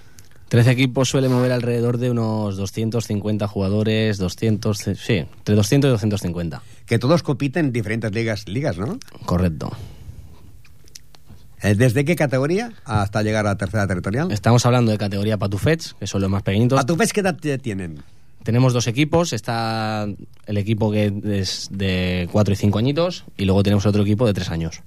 J: 13 equipos suele mover alrededor de unos 250 jugadores, 200, sí, entre 200 y 250.
A: Que todos compiten en diferentes ligas, ligas ¿no?
J: Correcto.
A: Eh, ¿Desde qué categoría hasta llegar a la tercera territorial?
J: Estamos hablando de categoría Patufets, que son los más pequeñitos.
A: ¿Patufets qué edad tienen?
J: Tenemos dos equipos, está el equipo que es de 4 y 5 añitos y luego tenemos otro equipo de 3 años.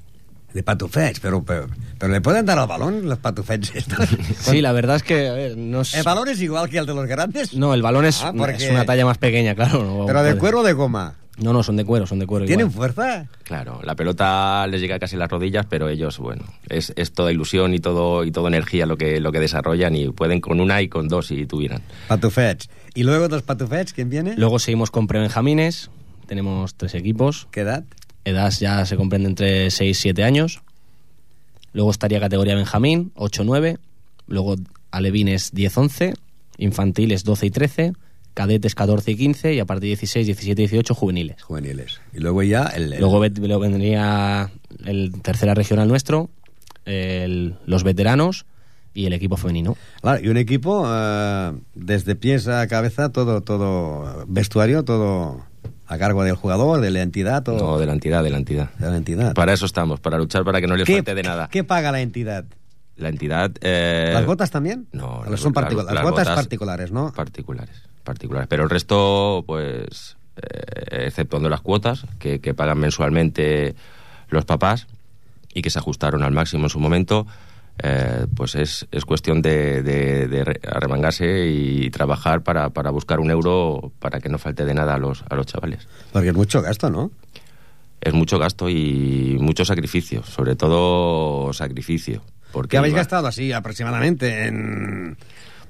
A: De patufets, pero, pero, pero, ¿le pueden dar al balón los patufets *laughs* estos?
J: Sí, la verdad es que... A ver, no es...
A: ¿El balón es igual que el de los grandes?
J: No, el balón es, ah, porque... es una talla más pequeña, claro. No,
A: ¿Pero de cuero o de goma?
J: No, no, son de cuero, son de cuero.
A: ¿Tienen
J: igual.
A: fuerza?
I: Claro, la pelota les llega casi a las rodillas, pero ellos, bueno, es, es, toda ilusión y todo y toda energía lo que, lo que desarrollan y pueden con una y con dos si tuvieran.
A: Patufets. ¿Y luego dos patufets? ¿Quién viene?
J: Luego seguimos con prebenjamines, tenemos tres equipos.
A: ¿Qué edad?
J: Edad ya se comprende entre 6 y 7 años. Luego estaría categoría Benjamín, 8-9. Luego alevines 10-11. Infantiles 12 y 13. Cadetes 14 y 15. Y a partir de 16, 17 y 18, juveniles.
A: Juveniles. Y luego ya el... el...
J: Luego, luego, vendría el tercera regional nuestro, el, los veteranos y el equipo femenino.
A: Claro, y un equipo uh, desde pies a cabeza, todo, todo vestuario, todo ¿A cargo del jugador, de la entidad? O...
I: No, de la entidad, de la entidad.
A: De la entidad.
I: Para eso estamos, para luchar para que no les falte de nada.
A: ¿Qué paga la entidad?
I: La entidad... Eh...
A: ¿Las botas también?
I: No.
A: Las, son particulares. Las, las, botas, botas particulares, ¿no?
I: Particulares, particulares. Pero el resto, pues, eh, exceptuando las cuotas que, que pagan mensualmente los papás y que se ajustaron al máximo en su momento, eh, pues es, es cuestión de, de, de, arremangarse y trabajar para, para buscar un euro para que no falte de nada a los, a los chavales.
A: Porque es mucho gasto, ¿no?
I: Es mucho gasto y mucho sacrificio, sobre todo sacrificio. Porque
A: ¿Qué habéis iba... gastado así aproximadamente en...?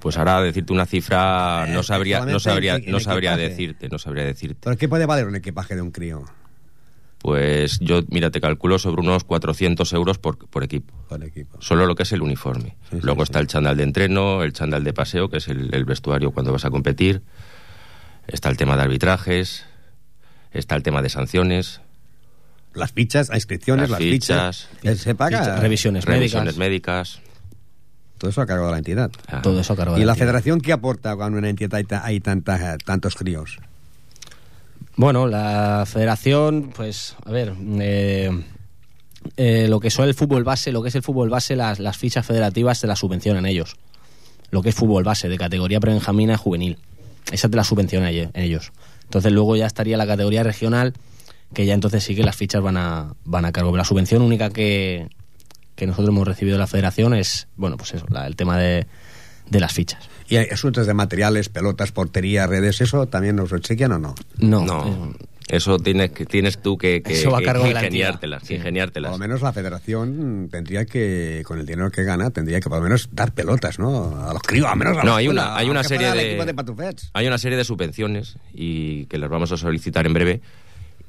I: Pues ahora decirte una cifra no sabría, no sabría, no sabría decirte, no sabría decirte.
A: ¿Pero qué puede valer un equipaje de un crío?
I: Pues yo, mira, te calculo sobre unos 400 euros por, por, equipo.
A: Por equipo.
I: Solo lo que es el uniforme.
A: Sí,
I: Luego
A: sí,
I: está el chándal de entreno, el chándal de paseo, que es el, el, vestuario cuando vas a competir. Está el tema de arbitrajes. Está el tema de sanciones.
A: Las fichas, las inscripciones, las,
I: las fichas.
A: fichas. ¿Se paga?
J: Fichas, revisiones,
I: revisiones
J: médicas.
I: médicas.
A: Todo eso a cargo de la entidad.
J: Ah. Todo eso a cargo de
A: ¿Y
J: la,
A: federación qué aporta cuando en una entidad hay, hay tanta, tantos críos?
J: Bueno, la federación, pues, a ver, eh, eh, lo que son el fútbol base, lo que es el fútbol base, las, las fichas federativas te las subvencionan ellos. Lo que es fútbol base, de categoría prebenjamina juvenil. Esa te la subvencionan ellos. Entonces luego ya estaría la categoría regional, que ya entonces sí que las fichas van a, van a cargo. Pero la subvención única que, que nosotros hemos recibido de la federación es, bueno, pues eso, la, el tema de, de las fichas.
A: ¿Y asuntos de materiales, pelotas, portería, redes, eso también nos obsequian o no?
J: No.
I: no. Eh, eso tienes, que, tienes tú que, que,
J: eso va a
I: que, ingeniártelas,
J: sí.
I: ingeniártelas.
A: Por lo menos la federación tendría que, con el dinero que gana, tendría que por lo menos dar pelotas, ¿no? A los críos, al menos a
I: No, hay
A: escuela,
I: una, hay una serie de,
A: de
I: hay una serie de subvenciones y que las vamos a solicitar en breve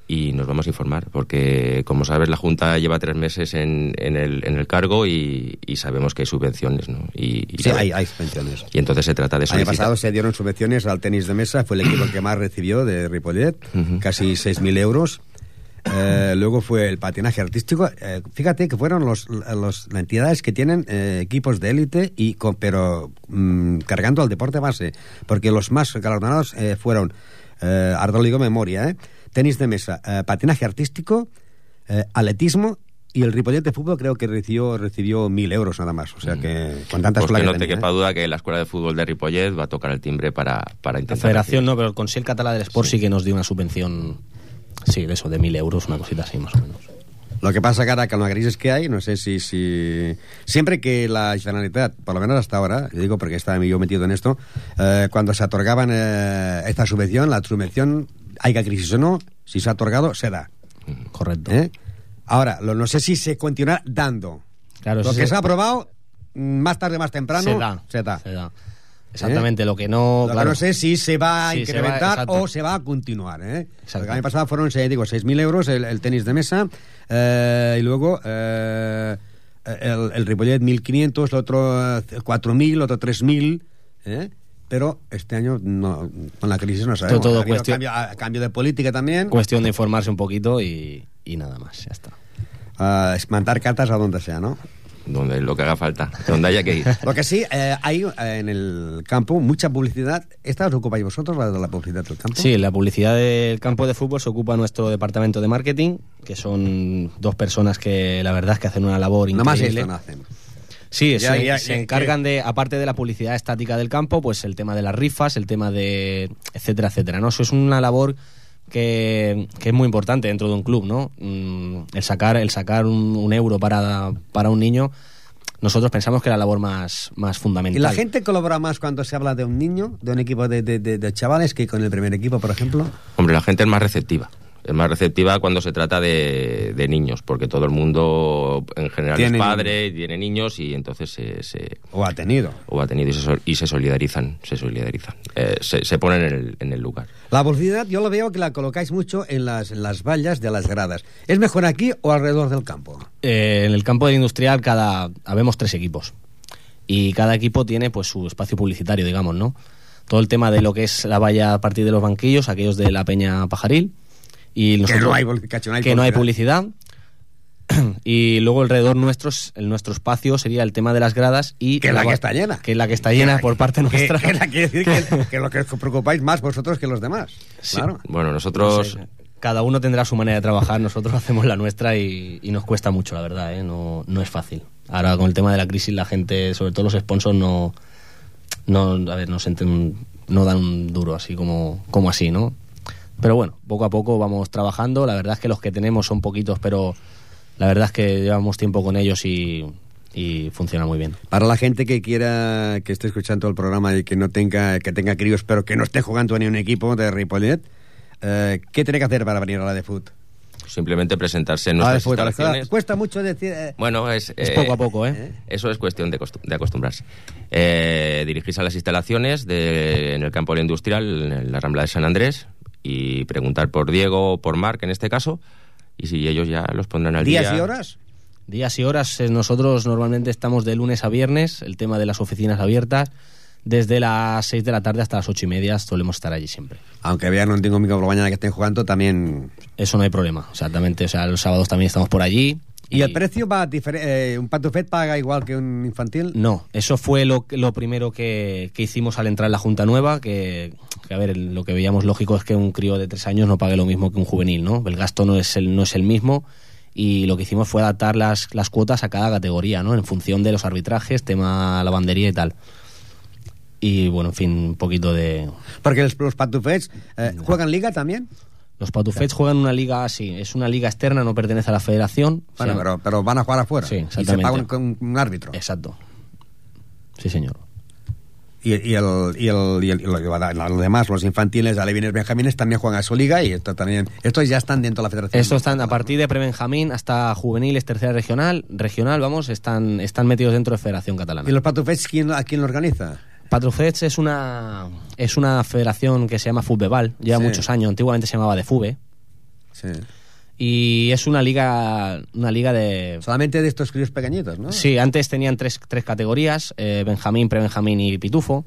I: y nos vamos a informar, porque como sabes la Junta lleva tres meses en, en, el, en el cargo y, y, sabemos que hay subvenciones, ¿no? Y, y
A: sí, hay, hay, subvenciones.
I: Y entonces se trata de solicitar.
A: El año pasado se dieron subvenciones al tenis de mesa, fue el equipo *clears throat* que más recibió de Ripollet, uh -huh. casi 6.000 euros. Eh, luego fue el patinaje artístico. Eh, fíjate que fueron los, los las entidades que tienen eh, equipos de élite y con, pero mmm, cargando al deporte base, porque los más galardonados eh, fueron eh, ahora lo digo memoria, ¿eh? Tenis de mesa, eh, patinaje artístico, eh, atletismo y el Ripollet de fútbol creo que recibió recibió mil euros nada más. O sea que con tantas
I: pues que no
A: que
I: te
A: tenía,
I: quepa duda que la escuela de fútbol de Ripollet va a tocar el timbre para, para intentar.
J: La federación no, pero el Consell Català del Sport sí. sí que nos dio una subvención, sí, de eso, de mil euros, una cosita así más o menos.
A: Lo que pasa que ahora con las crisis que hay, no sé si, si... Siempre que la Generalitat, por lo menos hasta ahora, digo porque estaba yo metido en esto, eh, cuando se otorgaban eh, esta subvención, la subvención, haya crisis o no, si se ha otorgado, se da.
J: Correcto.
A: ¿Eh? Ahora, lo, no sé si se continuará dando.
J: Claro,
A: lo
J: sí,
A: que
J: sí.
A: se ha aprobado, más tarde, más temprano,
J: se da.
A: Se da.
J: Se da. Exactamente, ¿Eh? lo que no.
A: Lo
J: claro.
A: que no sé si se va a
J: Sí,
A: incrementar
J: se va,
A: o se va a continuar. ¿eh? El año pasado fueron, se- digo, 6.000 euros el, el tenis de mesa eh, y luego eh, el, el Ripollet 1.500, el otro eh, 4.000, otro 3.000. ¿eh? Pero este año no, con la crisis no sabemos.
J: todo
A: habido
J: cuestión-
A: cambio, a- cambio de política también.
J: Cuestión de informarse un poquito y, y nada más, ya está.
A: Ah, es mandar cartas a donde sea, ¿no?
I: Donde lo que haga falta, donde haya que ir. *laughs*
A: Lo que sí, eh, hay eh, en el campo mucha publicidad. ¿Esta os ocupáis vosotros, la de la publicidad del campo?
J: Sí, la publicidad del campo de fútbol se ocupa nuestro departamento de marketing, que son dos personas que la verdad es que hacen una labor
A: Nada más
J: increíble.
A: esto no hacen.
J: Sí,
A: Ya,
J: se,
A: ya,
J: se
A: ya,
J: encargan de, aparte de la publicidad estática del campo, pues el tema de las rifas, el tema de etcétera, etcétera, ¿no? Eso es una labor que, que es muy importante dentro de un club, ¿no? Mm, El sacar, el sacar un, un euro para, para un niño, nosotros pensamos que es la labor más, más fundamental.
A: ¿Y la gente colabora más cuando se habla de un niño, de un equipo de, de- de- de chavales, que con el primer equipo, por ejemplo?
I: Hombre, la gente es más receptiva. Es más receptiva cuando se trata de, de niños, porque todo el mundo en general
A: Tiene
I: es padre, tiene niños y entonces se, se-
A: ¿O ha tenido?
I: o ha tenido y se, sol- y se solidarizan, se solidarizan, Eh, se, se ponen en el, en el lugar.
A: La publicidad yo lo veo que la colocáis mucho en las, en las vallas de las gradas. ¿Es mejor aquí o alrededor del campo?
J: Eh, en el campo del industrial cada habemos tres equipos y cada equipo tiene pues su espacio publicitario digamos no todo el tema de lo que es la valla a partir de los banquillos aquellos de la peña pajaril y nosotros,
A: no hay publi- cacho, no hay
J: que no hay
A: publicidad.
J: publicidad *clears throat* y luego alrededor nuestro, el nuestro espacio sería el tema de las gradas y...
A: Que la, la que está llena.
J: Que la que está llena por parte nuestra.
A: Que, que quiere decir *laughs* que, que, lo que os preocupáis más vosotros que los demás.
I: Sí.
A: Claro.
I: Bueno, nosotros...
J: No sé, cada uno tendrá su manera de trabajar, nosotros *laughs* hacemos la nuestra y, y nos cuesta mucho, la verdad, ¿eh? no, no es fácil. Ahora con el tema de la crisis la gente, sobre todo los sponsors, no, no, a ver, no, sienten, no dan un duro así como, como así, ¿no? Pero bueno, poco a poco vamos trabajando. La verdad es que los que tenemos son poquitos, pero la verdad es que llevamos tiempo con ellos y, y funciona muy bien.
A: Para la gente que quiera, que esté escuchando el programa y que no tenga, que tenga críos, pero que no esté jugando en un equipo de Ripollet, eh, ¿qué tiene que hacer para venir a la de foot?
I: Simplemente presentarse en nuestras
A: ah,
I: instalaciones.
A: Cuesta mucho decir... Eh,
I: bueno, es,
J: es
I: eh,
J: poco a poco, ¿eh?
I: Eso es cuestión de, de acostumbrarse. Eh, dirigirse a las instalaciones de, en el campo industrial, en la Rambla de San Andrés, y preguntar por Diego o por Marc en este caso, y si ellos ya los pondrán al
A: ¿Días
I: día.
A: y horas?
J: Días y horas. eh, Nosotros normalmente estamos de lunes a viernes, el tema de las oficinas abiertas. Desde las 6 de la tarde hasta las ocho y media solemos estar allí siempre.
A: Aunque vean un domingo por la mañana que estén jugando, también...
J: Eso no hay problema, exactamente. O sea, los sábados también estamos por allí.
A: ¿Y, el precio va diferente? Eh, ¿Un pantufet paga igual que un infantil?
J: No, eso fue lo, lo primero que, que, hicimos al entrar en la Junta Nueva, que, que, a ver, lo que veíamos lógico es que un crío de tres años no pague lo mismo que un juvenil, ¿no? El gasto no es el, no es el mismo y lo que hicimos fue adaptar las, las cuotas a cada categoría, ¿no? En función de los arbitrajes, tema lavandería y tal. Y bueno, en fin, un poquito de...
A: Porque los, los pantufets eh, juegan liga también.
J: Los Patufets juegan una liga así, es una liga externa, no pertenece a la federación.
A: Bueno,
J: sea,
A: pero, pero, van a jugar afuera.
J: Sí,
A: y se pagan con un árbitro.
J: Exacto. Sí, señor.
A: Y, y, el, y, el, y, el, y los demás, los infantiles, alevines, benjamines, también juegan a su liga y esto también, estos ya están dentro de la federación.
J: Estos están a partir de prebenjamín hasta juveniles, tercera regional, regional, vamos, están, están metidos dentro de Federación Catalana.
A: ¿Y los Patufets quién, a quién lo organiza?
J: Patrufets es una, es una federación que se llama Futbebal, lleva
A: Sí.
J: muchos años, antiguamente se llamaba de Fube,
A: Sí.
J: y es una liga, una liga de...
A: Solamente de estos críos pequeñitos, ¿no?
J: Sí, antes tenían tres, tres categorías, eh, Benjamín, Prebenjamín y Pitufo.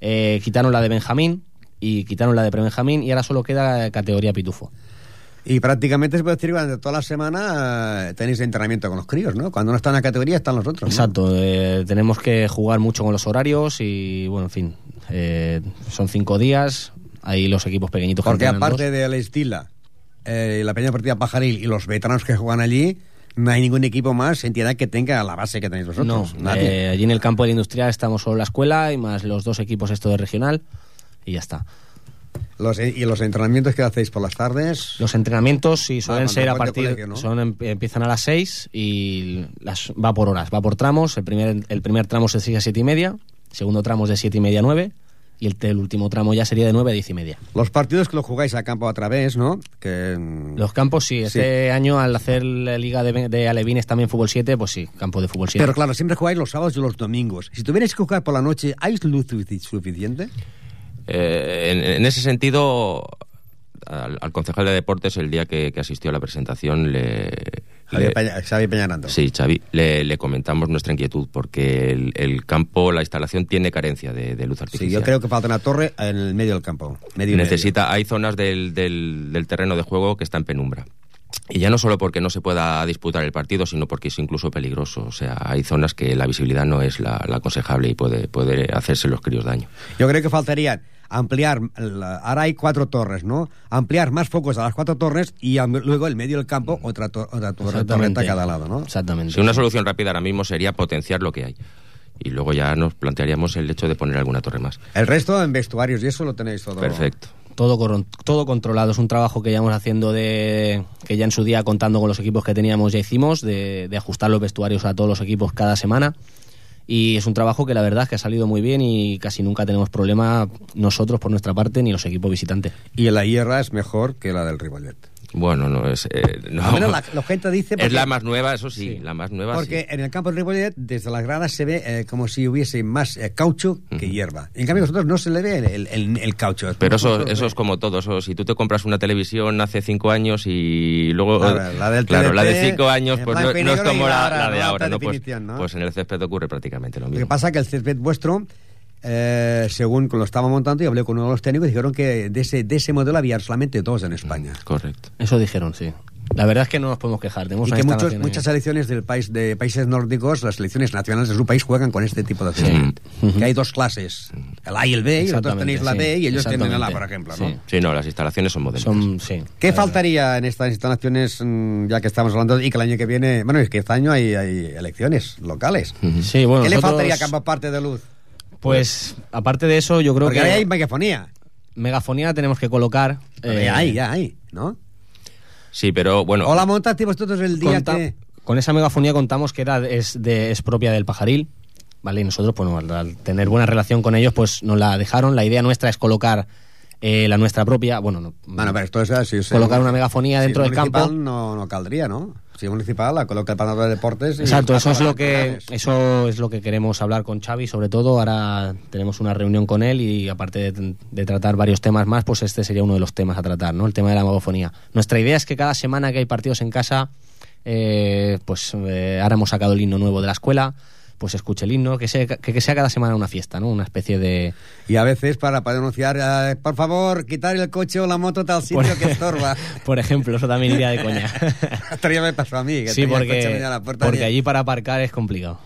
J: Eh, quitaron la de Benjamín y quitaron la de Prebenjamín y ahora solo queda categoría Pitufo.
A: Y prácticamente se puede decir que durante toda la semana eh, tenéis entrenamiento con los críos, ¿no? Cuando no están en la categoría están los otros. ¿no?
J: Exacto, eh, tenemos que jugar mucho con los horarios y bueno, en fin, eh, son cinco días, ahí los equipos pequeñitos que
A: Porque aparte
J: dos.
A: de la Estila, eh, la Peña Partida Pajaril y los veteranos que juegan allí, no hay ningún equipo más entidad que tenga la base que tenéis
J: No,
A: vosotros. Nadie.
J: eh, allí en el campo del industrial estamos solo la escuela y más los dos equipos esto de regional y ya está.
A: Los- y los entrenamientos que hacéis por las tardes.
J: Los entrenamientos sí suelen
A: Ah,
J: ser a partir
A: colegio, ¿no?
J: son em- empiezan a las 6 y las va por horas, va por tramos. El primer el primer tramo es de 6 a 7 y media, segundo tramo es de 7 y media a 9 y el, el último tramo ya sería de 9 a 10 y media.
A: Los partidos que lo jugáis a campo a través, ¿no? Que, mm,
J: Los campos sí, este año al hacer la liga de, de Alevines también fútbol 7, pues sí, campo de fútbol 7.
A: Pero claro, siempre jugáis los sábados y los domingos. Si tuvierais que jugar por la noche, ¿hay luz sufici- suficiente?
I: Eh, en, en ese sentido, al, al concejal de deportes, el día que, que asistió a la presentación, le.
A: Javier
I: le-
A: Peña- Xavi Peñarando.
I: Sí, Xavi, le, le comentamos nuestra inquietud porque el, el campo, la instalación tiene carencia de, de luz artificial.
A: Sí, yo creo que falta una torre en el medio del campo. Medio
I: Necesita, hay zonas del, del, del terreno de juego que están en penumbra. Y ya no solo porque no se pueda disputar el partido, sino porque es incluso peligroso. O sea, hay zonas que la visibilidad no es la, la aconsejable y puede, puede hacerse los críos daño.
A: medio. Yo creo que faltarían ampliar, la- ahora hay cuatro torres, ¿no? Ampliar más focos a las cuatro torres y luego el medio del campo otra, to- otra torre, torreta a cada lado, ¿no?
J: Exactamente.
I: Si una solución rápida ahora mismo sería potenciar lo que hay. Y luego ya nos plantearíamos el hecho de poner alguna torre más.
A: El resto en vestuarios y eso lo tenéis todo.
I: Perfecto.
J: todo todo controlado. Es un trabajo que llevamos haciendo de que ya en su día contando con los equipos que teníamos ya hicimos de, de ajustar los vestuarios a todos los equipos cada semana. Y es un trabajo que la verdad es que ha salido muy bien y casi nunca tenemos problema nosotros por nuestra parte ni los equipos visitantes.
A: Y la hierra es mejor que la del Ribollet.
I: Bueno, no es. eh, no.
A: A menos la, la gente dice...
I: Es la más nueva, eso sí, la más nueva.
A: Porque
I: sí.
A: en el campo del Ripollet, desde las gradas se ve eh, como si hubiese más eh, caucho que hierba. En cambio, a nosotros no se le ve el, el, el caucho.
I: Pero eso, eso es como todo. Eso, si tú te compras una televisión hace cinco años y luego.
A: Claro, la del
I: claro, la de cinco años, pues no, es como la, de ahora. Pues, pues en el césped ocurre prácticamente lo
A: Lo que
I: mismo.
A: pasa es que el césped vuestro, eh, según lo estaba montando, y hablé con uno de los técnicos, dijeron que de ese, de ese modelo había solamente dos en España.
I: Correcto.
J: Eso dijeron, sí. La verdad es que no nos podemos quejar. Tenemos
A: y que muchos, muchas selecciones del país, de países nórdicos, las selecciones nacionales de su país juegan con este tipo de selección. Que hay dos clases, el A y el B, y vosotros tenéis la B y ellos tienen el A, por ejemplo. ¿no?
I: Sí. no, las instalaciones son modernas.
J: Son,
A: ¿Qué faltaría en estas instalaciones, mm, ya que estamos hablando, y que el año que viene, bueno, es que este año hay, hay elecciones locales?
J: Sí, bueno,
A: ¿Qué le faltaría a cada parte de luz?
J: Pues, aparte de eso, yo creo
A: Porque
J: que...
A: ahí hay megafonía.
J: Megafonía tenemos que colocar... Eh,
A: ya hay, ya hay, ¿no?
I: Sí, pero bueno.
A: O la montaste vosotros el día
J: conta-
A: que...
J: Con esa megafonía contamos que era, es, de, es propia del pajaril, ¿vale? Y nosotros, pues, al, al tener buena relación con ellos, pues nos la dejaron. La idea nuestra es colocar eh, la nuestra propia, bueno, no,
A: Bueno, pero esto es... Si
J: colocar una megafonía dentro del campo.
A: No, no caldría, ¿no? Si es municipal, la coloca el panadero de deportes... y
J: Exacto, eso es lo que eso es lo que queremos hablar con Xavi, sobre todo ahora tenemos una reunión con él y aparte de, de tratar varios temas más, pues este sería uno de los temas a tratar, ¿no? El tema de la megafonía. Nuestra idea es que cada semana que hay partidos en casa, eh, pues eh, ahora hemos sacado el himno nuevo de la escuela, pues escuche el himno, que sea, que, que sea cada semana una fiesta, ¿no? Una especie de
A: Y a veces para, para denunciar, eh, por favor, quitar el coche o la moto tal sitio
J: Por-
A: que estorba. *laughs*
J: por ejemplo, eso también iría de coña. *laughs*
A: Esto ya me pasó a mí, que
J: sí, porque,
A: a la puerta
J: porque
A: y-
J: allí para aparcar es complicado.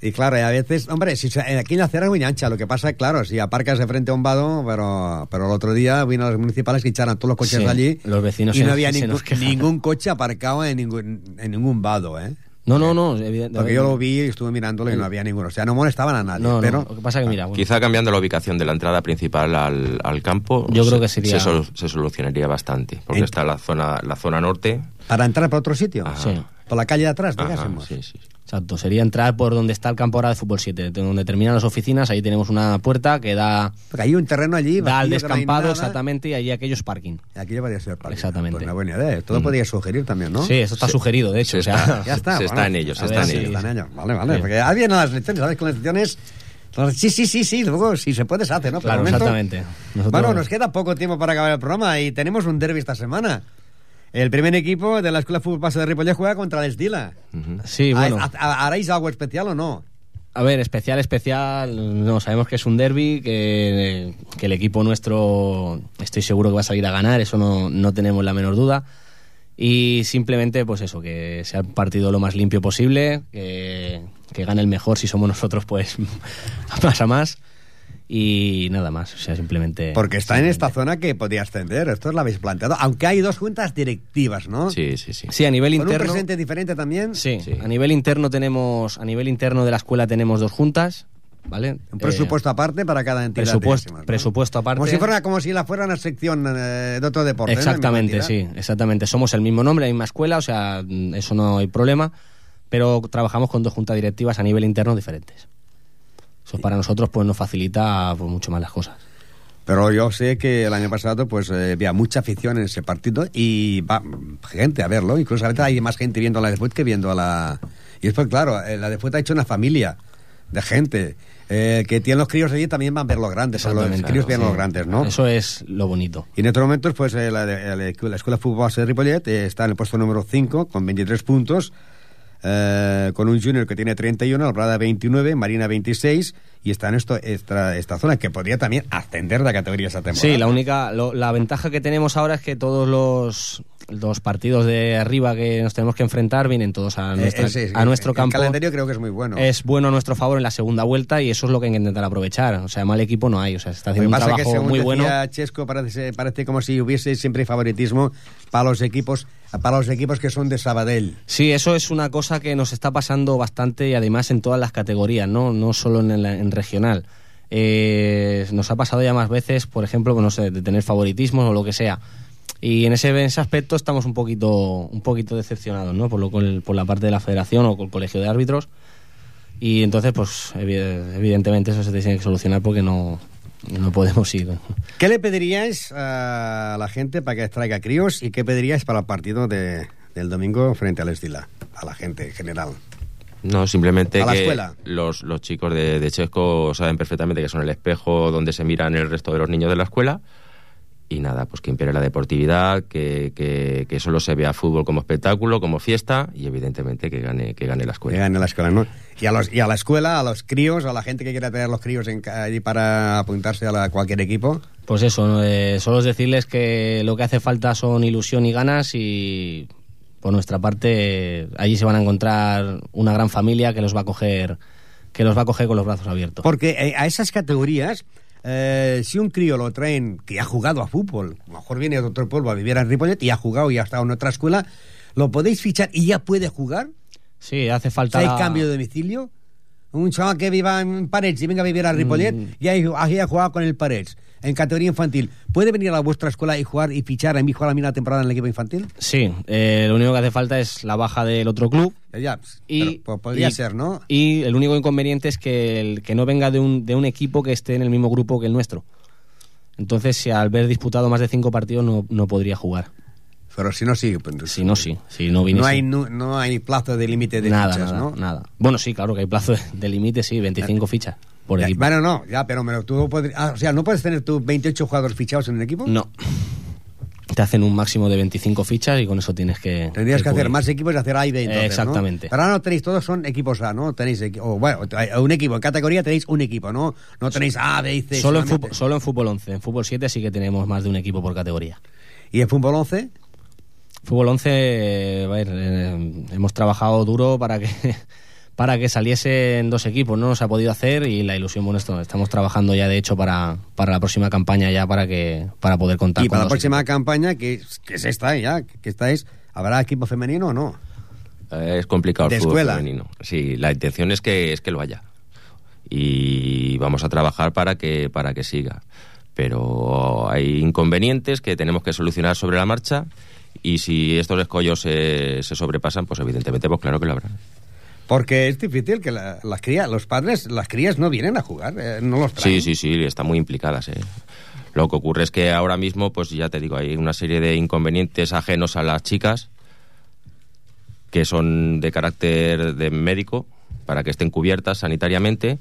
A: Y claro, y a veces, hombre, si se- aquí en la acera es muy ancha, lo que pasa es, claro, si aparcas de frente a un vado, pero, pero el otro día vino los municipales que echaron todos los coches
J: Sí,
A: de allí.
J: los vecinos
A: y no había ningún, ningún coche aparcado en ningún, en ningún vado, ¿eh?
J: No, no, no, evidente-
A: Porque yo lo vi y estuve mirándolo y no había ninguno. O sea, no molestaban a nadie.
J: No, no,
A: pero
J: lo que pasa es que mira, bueno,
I: Quizá cambiando la ubicación de la entrada principal al, al campo,
J: Yo creo
I: se-
J: que sería-
I: se, sol- se solucionaría bastante, porque está la zona, la zona norte.
A: para entrar por otro sitio,
I: Ajá.
J: Sí.
A: Por la calle de atrás, digásemos.
I: sí, sí.
J: Exacto, sería entrar por donde está el campo ahora de fútbol 7, donde terminan las oficinas, ahí tenemos una puerta que da,
A: Porque hay un terreno allí.
J: da al
A: no
J: descampado
A: nada,
J: exactamente y allí aquellos parking.
A: Y aquí podría ser parking.
J: Exactamente.
A: Pues una buena idea. Esto lo podría sugerir también, ¿no?
J: Sí, eso está sugerido, de hecho.
I: Se
J: o sea,
I: está-
A: Ya está.
I: Se
A: bueno.
I: está en ello, se está en
J: si-
I: ello.
A: Está en ello. Vale, vale.
J: Sí.
A: Porque ahora vienen las lecciones, ¿sabes? Con las lecciones... entonces, Sí, sí, sí, sí. Luego, si se puede, se hace, ¿no?
J: Claro,
A: momento-
J: exactamente. Nosotros-
A: Bueno, nos queda poco tiempo para acabar el programa y tenemos un derby esta semana. El primer equipo de la Escuela de Fútbol Base de Ripollet juega contra el Estila.
J: Sí, bueno.
A: ¿Ha- ha- ¿Haréis algo especial o no?
J: A ver, especial, especial, no, sabemos que es un derby, que, que el equipo nuestro estoy seguro que va a salir a ganar, eso no, no tenemos la menor duda. Y simplemente, pues eso, que sea el partido lo más limpio posible, que, que gane el mejor, si somos *laughs* nosotros, pues *laughs* más a más. Y nada más, o sea, simplemente...
A: Porque está en esta zona que podía ascender. Esto lo habéis planteado. Aunque hay dos juntas directivas, ¿no?
I: Sí, sí, sí.
J: Sí, a nivel
A: Con un
J: interno...
A: presente diferente también.
J: Sí,
I: Sí.
J: a nivel interno tenemos, a nivel interno de la escuela tenemos dos juntas, ¿vale?
A: Un presupuesto
J: Eh,
A: aparte para cada entidad.
J: presupuesto,
A: digásemos, ¿no?
J: presupuesto aparte.
A: Como si fuera, como si la fuera una sección eh, de otro deporte.
J: Exactamente, sí, exactamente. Somos el mismo nombre, la misma escuela, o sea, eso no hay problema, pero trabajamos con dos juntas directivas a nivel interno diferentes. Eso para nosotros pues nos facilita pues, mucho más las cosas.
A: Pero yo sé que el año pasado pues eh, había mucha afición en ese partido y va gente a verlo. Incluso a veces hay más gente viendo la de que viendo la... Y después, claro, eh, la de ha hecho una familia de gente eh, que tienen los críos allí también van a ver los grandes. Los críos
J: claro,
A: ven los
J: sí.
A: grandes, ¿no?
J: Eso es lo bonito.
A: Y en estos momentos, pues eh, la, de- la Escuela de Fútbol de Ripollet eh, está en el puesto número 5 con 23 puntos, eh, con un junior que tiene 31, Albrada 29, Marina 26, y está en esto, esta, esta zona que podría también ascender de categoría esa temporada.
J: Sí, la única, lo- la ventaja que tenemos ahora es que todos los, los partidos de arriba que nos tenemos que enfrentar vienen todos a,
A: Eh,
J: nuestra-
A: ese es-
J: a nuestro
A: el
J: campo.
A: calendario creo que es muy bueno.
J: Es bueno a nuestro favor en la segunda vuelta y eso es lo que hay que intentar aprovechar. O sea, mal equipo no hay, o sea, se está
A: que
J: haciendo un
A: que
J: trabajo
A: según
J: muy bueno.
A: decía Chesco parece, parece como si hubiese siempre favoritismo para los equipos para los equipos que son de Sabadell.
J: Sí, eso es una cosa que nos está pasando bastante y además en todas las categorías, no, no solo en, el- regional. Eh, nos ha pasado ya más veces, por ejemplo, no sé, de tener favoritismos o lo que sea. Y en ese, en ese aspecto estamos un poquito, un poquito decepcionados, ¿no? Por, lo, por la parte de la federación o con el colegio de árbitros. Y entonces, pues evi- evidentemente eso se tiene que solucionar porque no, no podemos ir.
A: ¿Qué le pediríais a la gente para que traiga críos y qué pediríais para el partido de, del domingo frente al Estila? A la gente en general.
I: No, simplemente
A: ¿A la
I: que
A: escuela?
I: los, los chicos de, de Chesco saben perfectamente que son el espejo donde se miran el resto de los niños de la escuela y nada, pues que impere la deportividad, que, que, que, solo se vea fútbol como espectáculo, como fiesta y evidentemente que gane, que gane la escuela.
A: Que gane la escuela, ¿no? Y a, los, y a la escuela, a los críos, a la gente que quiera tener los críos en, allí para apuntarse a la, cualquier equipo.
J: Pues eso, eh, solo es decirles que lo que hace falta son ilusión y ganas y por nuestra parte allí se van a encontrar una gran familia que los va a coger que los va a coger con los brazos abiertos.
A: Porque eh, a esas categorías eh, si un crío lo traen que ha jugado a fútbol, a lo mejor viene de otro pueblo a vivir en Ripollet y ha jugado y ha estado en otra escuela, ¿lo podéis fichar y ya puede jugar?
J: Sí, hace falta...
A: ¿Hay cambio de domicilio? Un chaval que viva en Parets y venga a vivir a Ripollet mm. y ha, jugado con el Parets en categoría infantil, ¿puede venir a vuestra escuela y jugar y fichar a mi hijo a la misma temporada en el equipo infantil?
J: Sí, eh, lo único que hace falta es la baja del otro club.
A: Ya, y, pues podría ser, ¿no?
J: Y el único inconveniente es que, el, que no venga de un, de un equipo que esté en el mismo grupo que el nuestro. Entonces, si al haber disputado más de cinco partidos no, no podría jugar.
A: Pero si no, sí.
J: Si no, sí. Si no,
A: no, hay, no, hay plazo de límite de
J: nada,
A: fichas,
J: ¿no? Nada. Bueno, sí, claro que hay plazo de límite, sí, 25 fichas.
A: Bueno, no, ya, pero, tú podrías, ah, o sea, ¿no puedes tener tú 28 jugadores fichados en un equipo?
J: No. Te hacen un máximo de 25 fichas y con eso tienes que...
A: Tendrías que, hacer más equipos y hacer A y B,
J: Exactamente.
A: Pero ahora no tenéis, todos son equipos A, ¿no? Tenéis, o, bueno, un equipo, en categoría tenéis un equipo, ¿no? No tenéis A, B y C.
J: Solo en, fútbol, solo en fútbol 11. En fútbol 7 sí que tenemos más de un equipo por categoría.
A: ¿Y en fútbol 11?
J: Fútbol 11, a ver, eh, hemos trabajado duro para que *laughs* para que saliesen dos equipos, no se ha podido hacer y la ilusión, bueno, esto, estamos trabajando ya de hecho para, para la próxima campaña ya para que para poder contar
A: y para la próxima campaña que, que es esta ya, que estáis, ¿habrá equipo femenino o no?
I: Eh, es complicado el fútbol femenino. Sí, la intención es que es que lo haya y vamos a trabajar para que para que siga. Pero hay inconvenientes que tenemos que solucionar sobre la marcha y si estos escollos se, se sobrepasan, pues evidentemente, pues claro que lo habrá.
A: Porque es difícil que las crías, los padres, las crías no vienen a jugar, eh, no los traen.
I: Sí, sí, sí, están muy implicadas. Eh. Lo que ocurre es que ahora mismo, pues ya te digo, hay una serie de inconvenientes ajenos a las chicas que son de carácter de médico para que estén cubiertas sanitariamente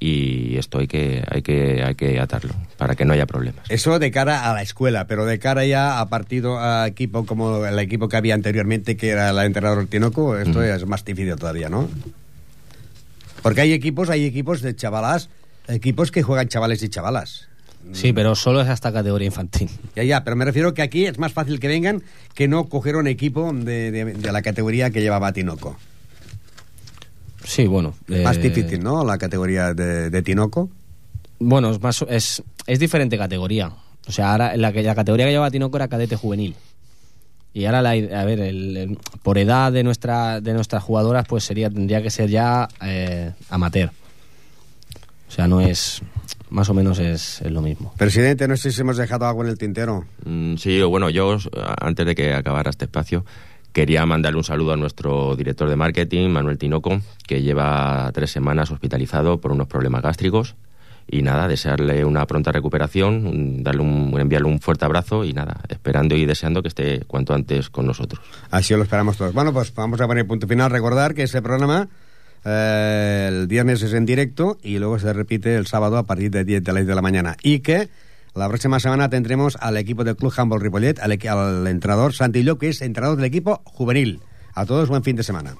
I: y esto hay que, hay que, hay que atarlo para que no haya problemas.
A: Eso de cara a la escuela, pero de cara ya a partido, a equipo como el equipo que había anteriormente, que era el entrenador Tinoco, esto es más difícil todavía, ¿no? Porque hay equipos, hay equipos de chavalas, equipos que juegan chavales y chavalas.
J: Sí, pero solo es hasta categoría infantil.
A: Ya, ya, pero me refiero que aquí es más fácil que vengan que no coger un equipo de, de la categoría que llevaba Tinoco.
J: Sí, bueno.
A: Más eh, difícil, ¿no? La categoría de, Tinoco.
J: Bueno, es, más, es, es diferente categoría. O sea, ahora la, la categoría que llevaba Tinoco era cadete juvenil. Y ahora, la, a ver, el, por edad de, nuestra, de nuestras jugadoras, pues sería tendría que ser ya eh, amateur. O sea, no es. Más o menos es, lo mismo.
A: Presidente, no sé si hemos dejado algo en el tintero.
I: Mm, sí, bueno, yo, antes de que acabara este espacio, Quería mandarle un saludo a nuestro director de marketing, Manuel Tinoco, que lleva tres semanas hospitalizado por unos problemas gástricos. Y nada, desearle una pronta recuperación, darle un, enviarle un fuerte abrazo y nada, esperando y deseando que esté cuanto antes con nosotros.
A: Así lo esperamos todos. Bueno, pues vamos a poner punto final. Recordar que ese programa eh, el viernes es en directo y luego se repite el sábado a partir de 10 de de la mañana. Y que la próxima semana tendremos al equipo del Club Humboldt Ripollet, al, al entrenador Santi que es entrenador del equipo juvenil. A todos buen fin de semana.